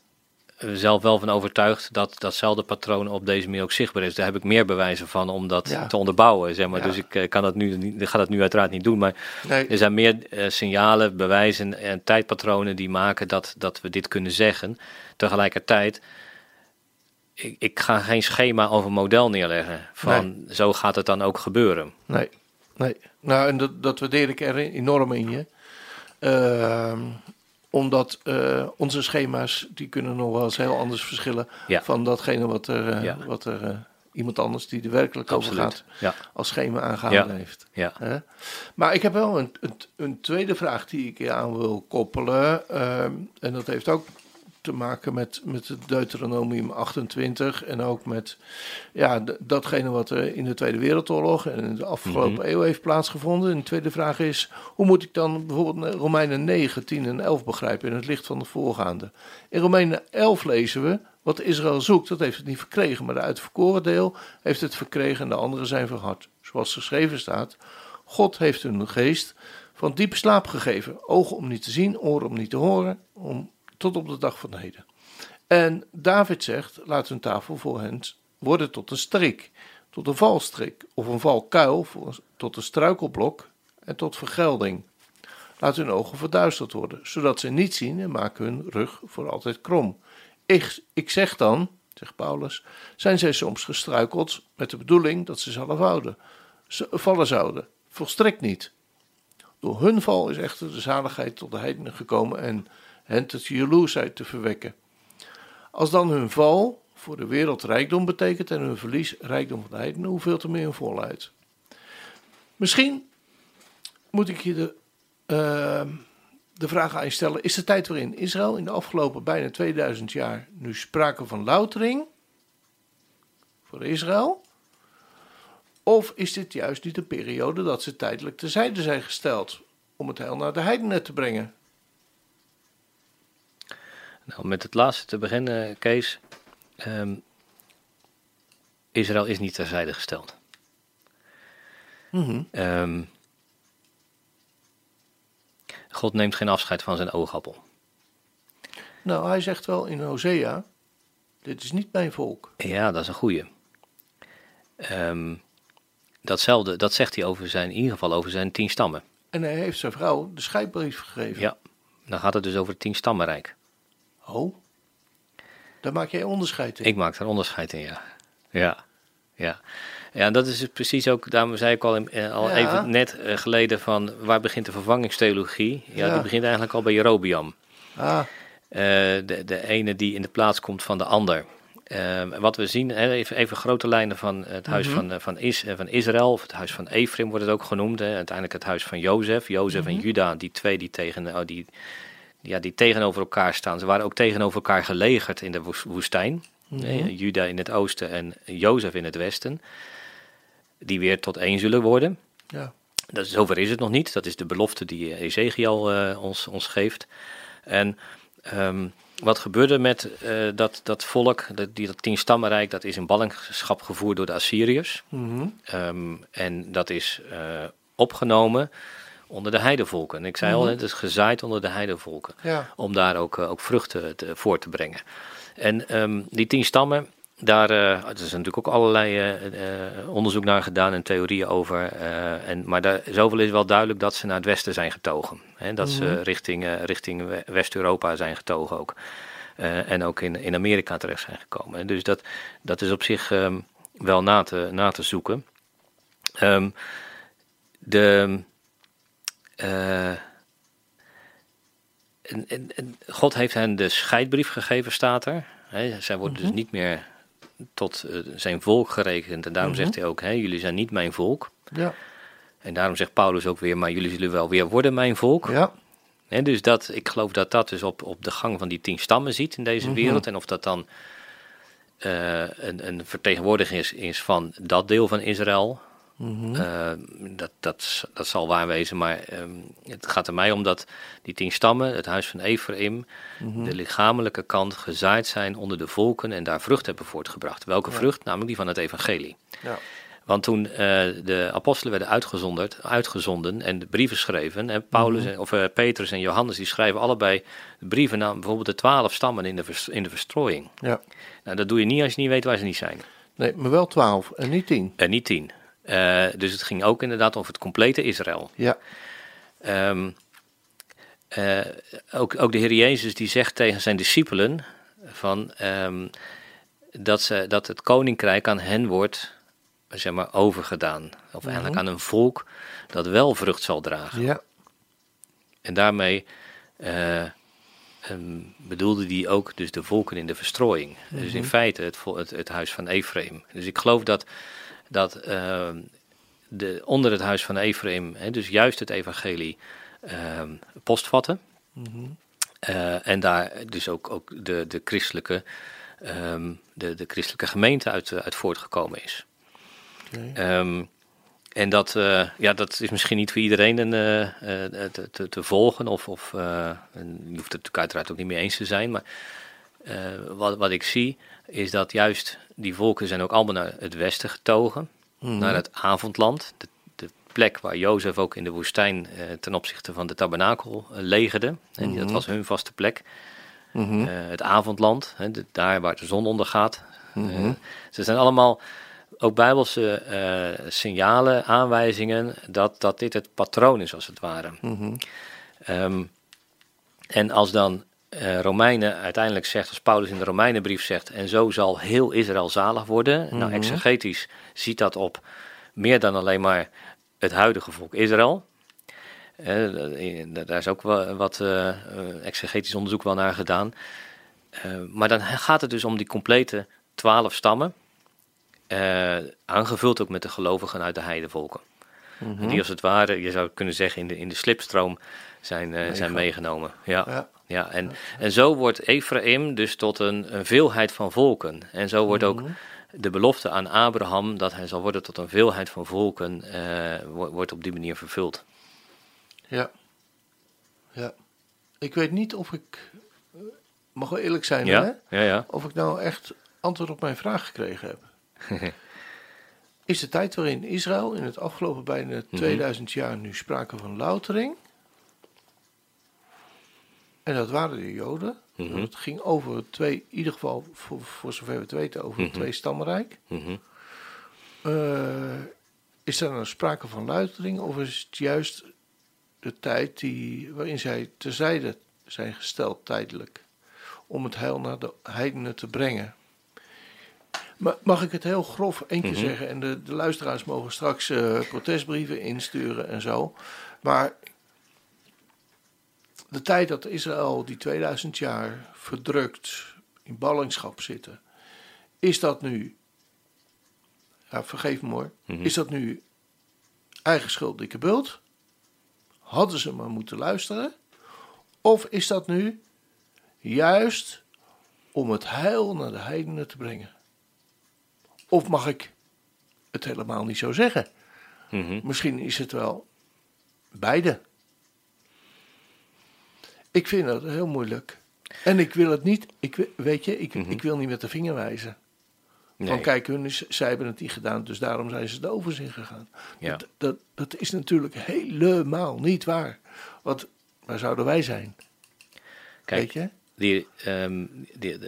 zelf wel van overtuigd dat datzelfde patroon op deze manier ook zichtbaar is. Daar heb ik meer bewijzen van om dat te onderbouwen. Zeg maar. Dus ik uh, kan dat nu, ga dat nu uiteraard niet doen. Maar er zijn meer uh, signalen, bewijzen en tijdpatronen die maken dat, dat we dit kunnen zeggen. Tegelijkertijd, ik, ik ga geen schema of een model neerleggen van zo gaat het dan ook gebeuren. Nee, nee. Nou, en dat, dat waardeer ik er enorm in je. Uh, omdat uh, onze schema's, die kunnen nog wel eens heel anders verschillen van datgene wat er, uh, wat er uh, iemand anders die er werkelijk over gaat, ja. als schema aangehouden heeft. Ja. Maar ik heb wel een, een, een, tweede vraag die ik aan wil koppelen. Ehm, en dat heeft ook te maken met, met het Deuteronomium 28 en ook met ja, datgene wat er in de Tweede Wereldoorlog en in de afgelopen mhm. eeuw heeft plaatsgevonden. En de tweede vraag is, hoe moet ik dan bijvoorbeeld Romeinen 9, 10 en 11 begrijpen in het licht van de voorgaande? In Romeinen 11 lezen we, wat Israël zoekt, dat heeft het niet verkregen, maar de uitverkoren deel heeft het verkregen en de anderen zijn verhard. Zoals geschreven staat, God heeft hun geest van diepe slaap gegeven, ogen om niet te zien, oren om niet te horen, om tot op de dag van heden. En David zegt: laat hun tafel voor hen worden tot een strik, tot een valstrik, of een valkuil, tot een struikelblok en tot vergelding. Laat hun ogen verduisterd worden, zodat ze niet zien en maken hun rug voor altijd krom. Ik, ik zeg dan, zegt Paulus, zijn zij soms gestruikeld met de bedoeling dat ze zelf houden, vallen zouden. Volstrekt niet. Door hun val is echter de zaligheid tot de heidenen gekomen en hen tot jaloersheid te verwekken. Als dan hun val voor de wereld rijkdom betekent en hun verlies rijkdom van de heidenen, hoeveel te meer hun volheid. Misschien moet ik je de, uh, de vraag aan stellen: is de tijd waarin Israël in de afgelopen bijna 2000 jaar nu sprake van loutering voor Israël? Of is dit juist niet de periode dat ze tijdelijk terzijde zijn gesteld om het heil naar de heidenen te brengen? Nou, met het laatste te beginnen, Kees. Um, Israël is niet terzijde gesteld. Mm um, God neemt geen afscheid van zijn oogappel. Nou, hij zegt wel in Hosea: Dit is niet mijn volk. Ja, dat is een goeie. Um, datzelfde, dat zegt hij over zijn, in ieder geval over zijn tien stammen. En hij heeft zijn vrouw de scheidbrief gegeven. Ja, dan gaat het dus over het tien stammenrijk. Oh, daar maak jij onderscheid in? Ik maak daar onderscheid in, ja. Ja, ja. Ja, dat is precies ook, daarom zei ik al, in, eh, al even net eh, geleden van waar begint de vervangingstheologie? Ja, die begint eigenlijk al bij Jerobiam. Ah. Uh, de, de ene die in de plaats komt van de ander. Uh, wat we zien, even, even grote lijnen van het huis mhm. van, van, Is, van Israël, of het huis van Ephraim wordt het ook genoemd. Hè. Uiteindelijk het huis van Jozef. Jozef en mhm. Juda, die twee die tegen, oh, die, ja, die tegenover elkaar staan. Ze waren ook tegenover elkaar gelegerd in de woestijn. Mm Juda in het oosten en Jozef in het westen. Die weer tot één zullen worden. Ja. Dat, zover is het nog niet. Dat is de belofte die Ezekiel uh, ons, ons geeft. En ehm, wat gebeurde met uh, dat, dat volk, dat, die, dat tienstammenrijk, dat is in ballingschap gevoerd door de Assyriërs. Mm um, en dat is uh, opgenomen onder de heidevolken. En ik zei al, mhm. het is gezaaid onder de heidevolken. Om daar ook, uh, ook vruchten te, voor te brengen. En um, die tien stammen, daar uh, er is natuurlijk ook allerlei uh, onderzoek naar gedaan en theorieën over. en, maar daar, zoveel is wel duidelijk dat ze naar het westen zijn getogen. Hè, dat ze mhm. richting, richting West-Europa zijn getogen ook. en ook in, in Amerika terecht zijn gekomen. Dus dat, dat is op zich um, wel na te, na te zoeken. Um, de, en, en, God heeft hen de scheidbrief gegeven, staat er. zij worden dus mhm. niet meer tot uh, zijn volk gerekend. En daarom mhm. zegt hij ook: jullie zijn niet mijn volk. Ja. En daarom zegt Paulus ook weer: maar jullie zullen wel weer worden mijn volk. Ja. dus dat, ik geloof dat dat dus op, op de gang van die tien stammen ziet in deze mhm. wereld. En of dat dan uh, een, een vertegenwoordiging is, is van dat deel van Israël. Mhm. Eh, dat, dat, dat zal waar wezen, maar ehm, het gaat er mij om dat die tien stammen, het huis van Ephraim, mm de lichamelijke kant gezaaid zijn onder de volken en daar vrucht hebben voortgebracht. Welke vrucht? Namelijk die van het evangelie. Ja. Want toen uh, de apostelen werden uitgezonderd, uitgezonden en de brieven schreven, en Paulus, mhm. of uh, Petrus en Johannes, die schrijven allebei de brieven naar bijvoorbeeld de twaalf stammen in de, in de verstrooiing. Ja. Nou, dat doe je niet als je niet weet waar ze niet zijn. Nee, maar wel twaalf en niet tien. En niet tien. Uh, dus het ging ook inderdaad over het complete Israël. Ja. Um, ook, ook de Heer Jezus die zegt tegen zijn discipelen van, um, dat, ze, dat het koninkrijk aan hen wordt zeg maar, overgedaan. Of mhm. eigenlijk aan een volk dat wel vrucht zal dragen. Ja. En daarmee uh, um, bedoelde hij ook dus de volken in de verstrooiing. Dus in mhm. feite het, het, het, huis van Ephraim. Dus ik geloof dat, dat uh, de, onder het huis van Ephraim, hè, dus juist het evangelie, uh, postvatten. Mm en daar dus ook, ook de, de christelijke um, de, de christelijke gemeente uit, uit voortgekomen is. Ehm, en dat, uh, ja, dat is misschien niet voor iedereen een, uh, te, te, te, volgen. Of, of je hoeft het natuurlijk uiteraard ook niet mee eens te zijn. Maar wat, wat ik zie is dat juist die volken zijn ook allemaal naar het westen getogen. Mm Naar het avondland. De, de, plek waar Jozef ook in de woestijn ten opzichte van de tabernakel legerde. En mm dat was hun vaste plek. Mm het avondland, daar waar de zon ondergaat. Ze zijn allemaal ook bijbelse eh, signalen, aanwijzingen dat, dat dit het patroon is als het ware. Mhm. Ehm, en als dan uh, Romeinen uiteindelijk zegt, als Paulus in de Romeinenbrief zegt, en zo zal heel Israël zalig worden. Nou, mhm. exegetisch ziet dat op meer dan alleen maar het huidige volk Israël. Uh, daar is ook wel wat exegetisch onderzoek wel naar gedaan. maar dan gaat het dus om die complete twaalf stammen. Uh, aangevuld ook met de gelovigen uit de heidevolken. Mm Die als het ware, je zou kunnen zeggen, in de, in de slipstroom zijn, uh, zijn meegenomen. Ja. ja. Ja. en, en zo wordt Ephraim dus tot een, een veelheid van volken. En zo wordt ook mhm. de belofte aan Abraham dat hij zal worden tot een veelheid van volken, uh, wordt op die manier vervuld. Ja. Ja. Ik weet niet of ik, mag wel eerlijk zijn, ja? Hè? Ja, ja. of ik nou echt antwoord op mijn vraag gekregen heb. is de tijd waarin Israël in het afgelopen bijna 2000 mhm. jaar nu sprake van loutering. En dat waren de Joden. Mm Het ging over twee, in ieder geval voor, voor zover we het weten, over het mhm. twee stammenrijk. Mhm. Eh, is er nou sprake van loutering of is het juist de tijd die, waarin zij terzijde zijn gesteld tijdelijk om het heil naar de heidenen te brengen? Mag ik het heel grof één keer mhm. zeggen? En de, de, luisteraars mogen straks uh, protestbrieven insturen en zo. Maar de tijd dat Israël die 2000 jaar verdrukt in ballingschap zitten, is dat nu, ja, vergeef me hoor, mhm. is dat nu eigen schuld, dikke bult? Hadden ze maar moeten luisteren? Of is dat nu juist om het heil naar de heidenen te brengen? Of mag ik het helemaal niet zo zeggen? Mhm. Misschien is het wel beide. Ik vind dat heel moeilijk. En ik wil het niet, ik, weet je, ik, mhm. ik wil niet met de vinger wijzen. Van kijk, hun is, zij hebben het niet gedaan, dus daarom zijn ze de overzin gegaan. Ja. Dat, dat, dat, is natuurlijk helemaal niet waar. Want waar zouden wij zijn? Kijk, weet je? die, um, die,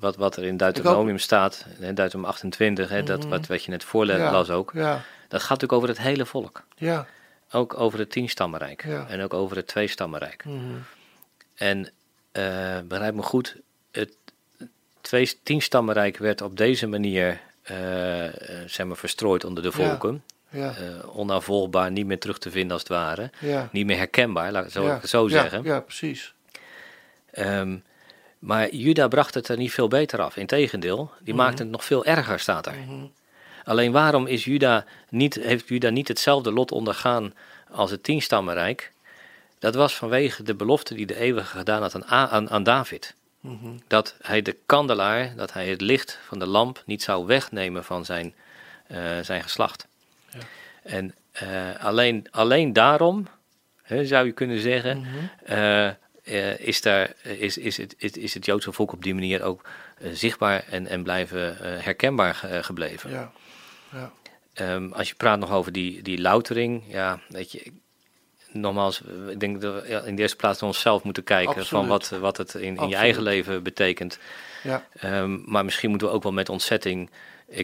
wat, wat er in Deuteronomium staat, in Deuteronomium 28, hè, dat, mhm. wat, wat je net voorlas ook, ja. dat gaat natuurlijk over het hele volk. Ja. Ook over het tienstammenrijk en ook over het tweestammenrijk. Mm En uh, begrijp me goed, het twee, tienstammenrijk werd op deze manier uh, zeg maar, verstrooid onder de volken. Ja. Uh, onafvolgbaar, niet meer terug te vinden als het ware. Niet meer herkenbaar, laat ik het zo, zeggen. Ja, precies. Um, maar Juda bracht het er niet veel beter af. Integendeel, die mm maakte het nog veel erger, staat er. Mhm. Alleen waarom is Juda niet, heeft Juda niet hetzelfde lot ondergaan als het tienstammenrijk? Dat was vanwege de belofte die de eeuwige gedaan had aan, aan, aan David. Mhm. Dat hij de kandelaar, dat hij het licht van de lamp niet zou wegnemen van zijn, uh, zijn geslacht. Ja. En uh, alleen, alleen daarom, hè, zou je kunnen zeggen, uh, uh, is, daar, eh, is, is, het, is, is het Joodse volk op die manier ook uh, zichtbaar en, en blijven herkenbaar gebleven. Ja. Ja. ehm, als je praat nog over die, die loutering, ja, weet je, nogmaals, ik denk dat we in de eerste plaats naar onszelf moeten kijken van wat, wat het in, in je eigen leven betekent. Ja. Ehm, maar misschien moeten we ook wel met ontzetting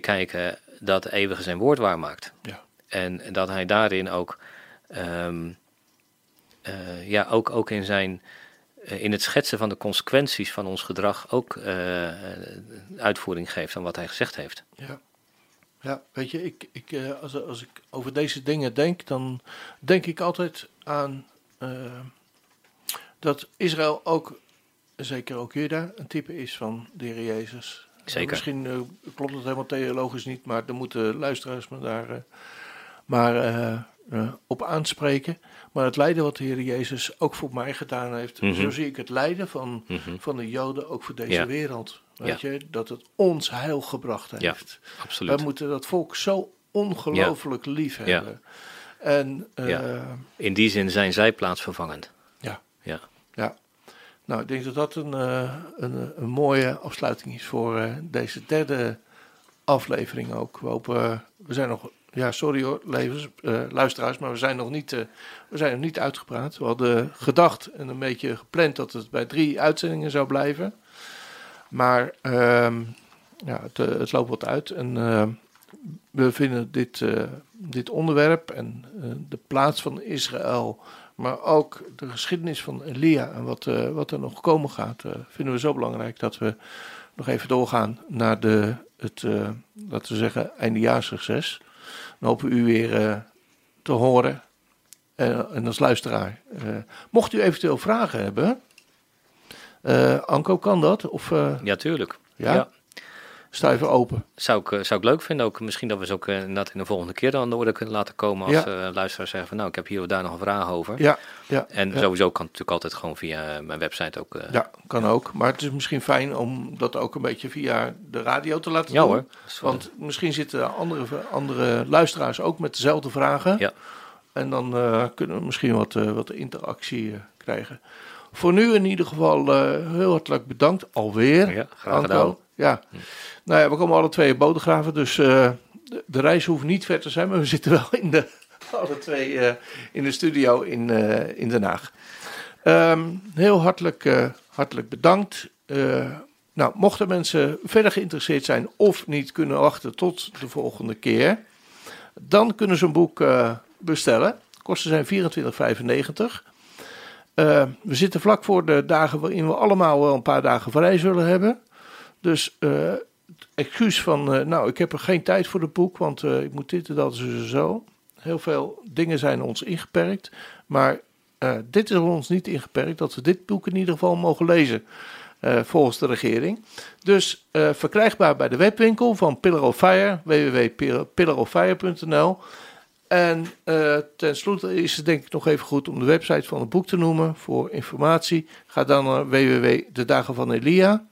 kijken dat de eeuwige zijn woord waarmaakt. Ja. En dat hij daarin ook, um, ja, ook, ook in zijn eh, in het schetsen van de consequenties van ons gedrag ook uh, uitvoering geeft aan wat hij gezegd heeft. Ja, ja weet je, ik, ik, als, als ik over deze dingen denk, dan denk ik altijd aan dat Israël ook, zeker ook Juda, een type is van de Heer Jezus. Zeker. misschien klopt het helemaal theologisch niet, maar dan moeten luisteraars me daar maar op aanspreken. Maar het lijden wat de Heer Jezus ook voor mij gedaan heeft. Mhm. Zo zie ik het lijden van, mhm. van de Joden ook voor deze wereld. Weet je, dat het ons heil gebracht heeft. Ja, absoluut. We moeten dat volk zo ongelooflijk lief hebben. En, uh, In die zin zijn zij plaatsvervangend. Ja. Ja. ja. Nou, ik denk dat dat een, uh, een, een, mooie afsluiting is voor deze derde aflevering ook. We hopen, we zijn nog ja, sorry hoor, levens, uh, luisteraars, maar we zijn, nog niet, uh, we zijn nog niet uitgepraat. We hadden gedacht en een beetje gepland dat het bij drie uitzendingen zou blijven. Maar uh, ja, het, eh, het, loopt wat uit. En we vinden dit, dit onderwerp en de plaats van Israël, maar ook de geschiedenis van Elia en wat, wat er nog komen gaat, vinden we zo belangrijk dat we nog even doorgaan naar de, het, laten we zeggen, eindejaarssucces. Dan hopen we u weer eh, te horen. En als luisteraar. Mocht u eventueel vragen hebben. Anko, kan dat? Of, ja, tuurlijk. Ja? ja. Sta even open. Zou ik, zou ik leuk vinden. Ook, misschien dat we ze ook uh, in de volgende keer dan aan de orde kunnen laten komen. Als ja. luisteraars zeggen van nou, ik heb hier of daar nog een vraag over. Ja, ja, en sowieso kan het natuurlijk altijd gewoon via mijn website ook. ja, kan ook. Maar het is misschien fijn om dat ook een beetje via de radio te laten ja, doen. Hoor. Want misschien zitten andere, andere luisteraars ook met dezelfde vragen. Ja. En dan kunnen we misschien wat, wat interactie krijgen. Voor nu in ieder geval heel hartelijk bedankt alweer. Ja, graag gedaan. Ja. Nou ja, we komen alle twee bodegraven, dus uh, de, reis hoeft niet ver te zijn, maar we zitten wel in de, alle twee uh, in de studio in, uh, in Den Haag. Um, heel hartelijk, hartelijk bedankt. nou, mochten mensen verder geïnteresseerd zijn of niet kunnen wachten tot de volgende keer, dan kunnen ze een boek bestellen. Kosten zijn 24,95. we zitten vlak voor de dagen waarin we allemaal een paar dagen vrij zullen hebben. Dus uh, excuus van, uh, nou, ik heb er geen tijd voor het boek, want uh, ik moet dit en dat en zo. Heel veel dingen zijn ons ingeperkt, maar dit is ons niet ingeperkt, dat we dit boek in ieder geval mogen lezen. volgens de regering. Dus verkrijgbaar bij de webwinkel van Pillar of Fire, www.pillaroffire.nl. En tenslotte is het denk ik nog even goed om de website van het boek te noemen voor informatie. Ga dan naar www.dedagenvanelia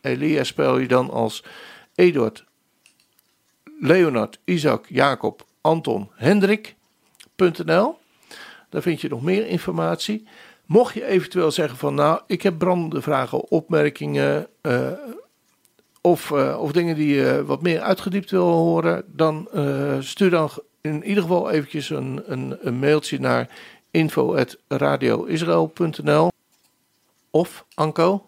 Elia spel je dan als Eduard, Leonard, Isaac, Jacob, Anton, Hendrik.nl. Daar vind je nog meer informatie. Mocht je eventueel zeggen van nou, ik heb brandende vragen, opmerkingen uh, of, uh, of dingen die je wat meer uitgediept wil horen, dan uh, stuur dan in ieder geval eventjes een, een, een mailtje naar info.radioisrael.nl of Anko?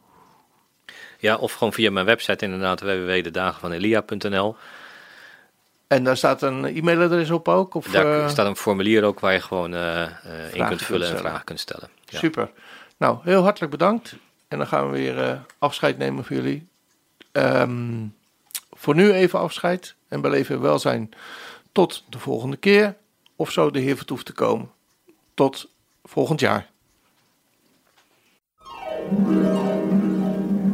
Ja, of gewoon via mijn website inderdaad, www.dedagenvanelia.nl. En daar staat een e-mailadres op ook? Of, daar uh, staat een formulier ook waar je gewoon uh, in kunt vullen en vragen kunt stellen. Ja. Super. Nou, heel hartelijk bedankt. En dan gaan we weer afscheid nemen voor jullie. Um, voor nu even afscheid en beleven welzijn tot de volgende keer. Of zo de Heer vertoeft te komen. Tot volgend jaar.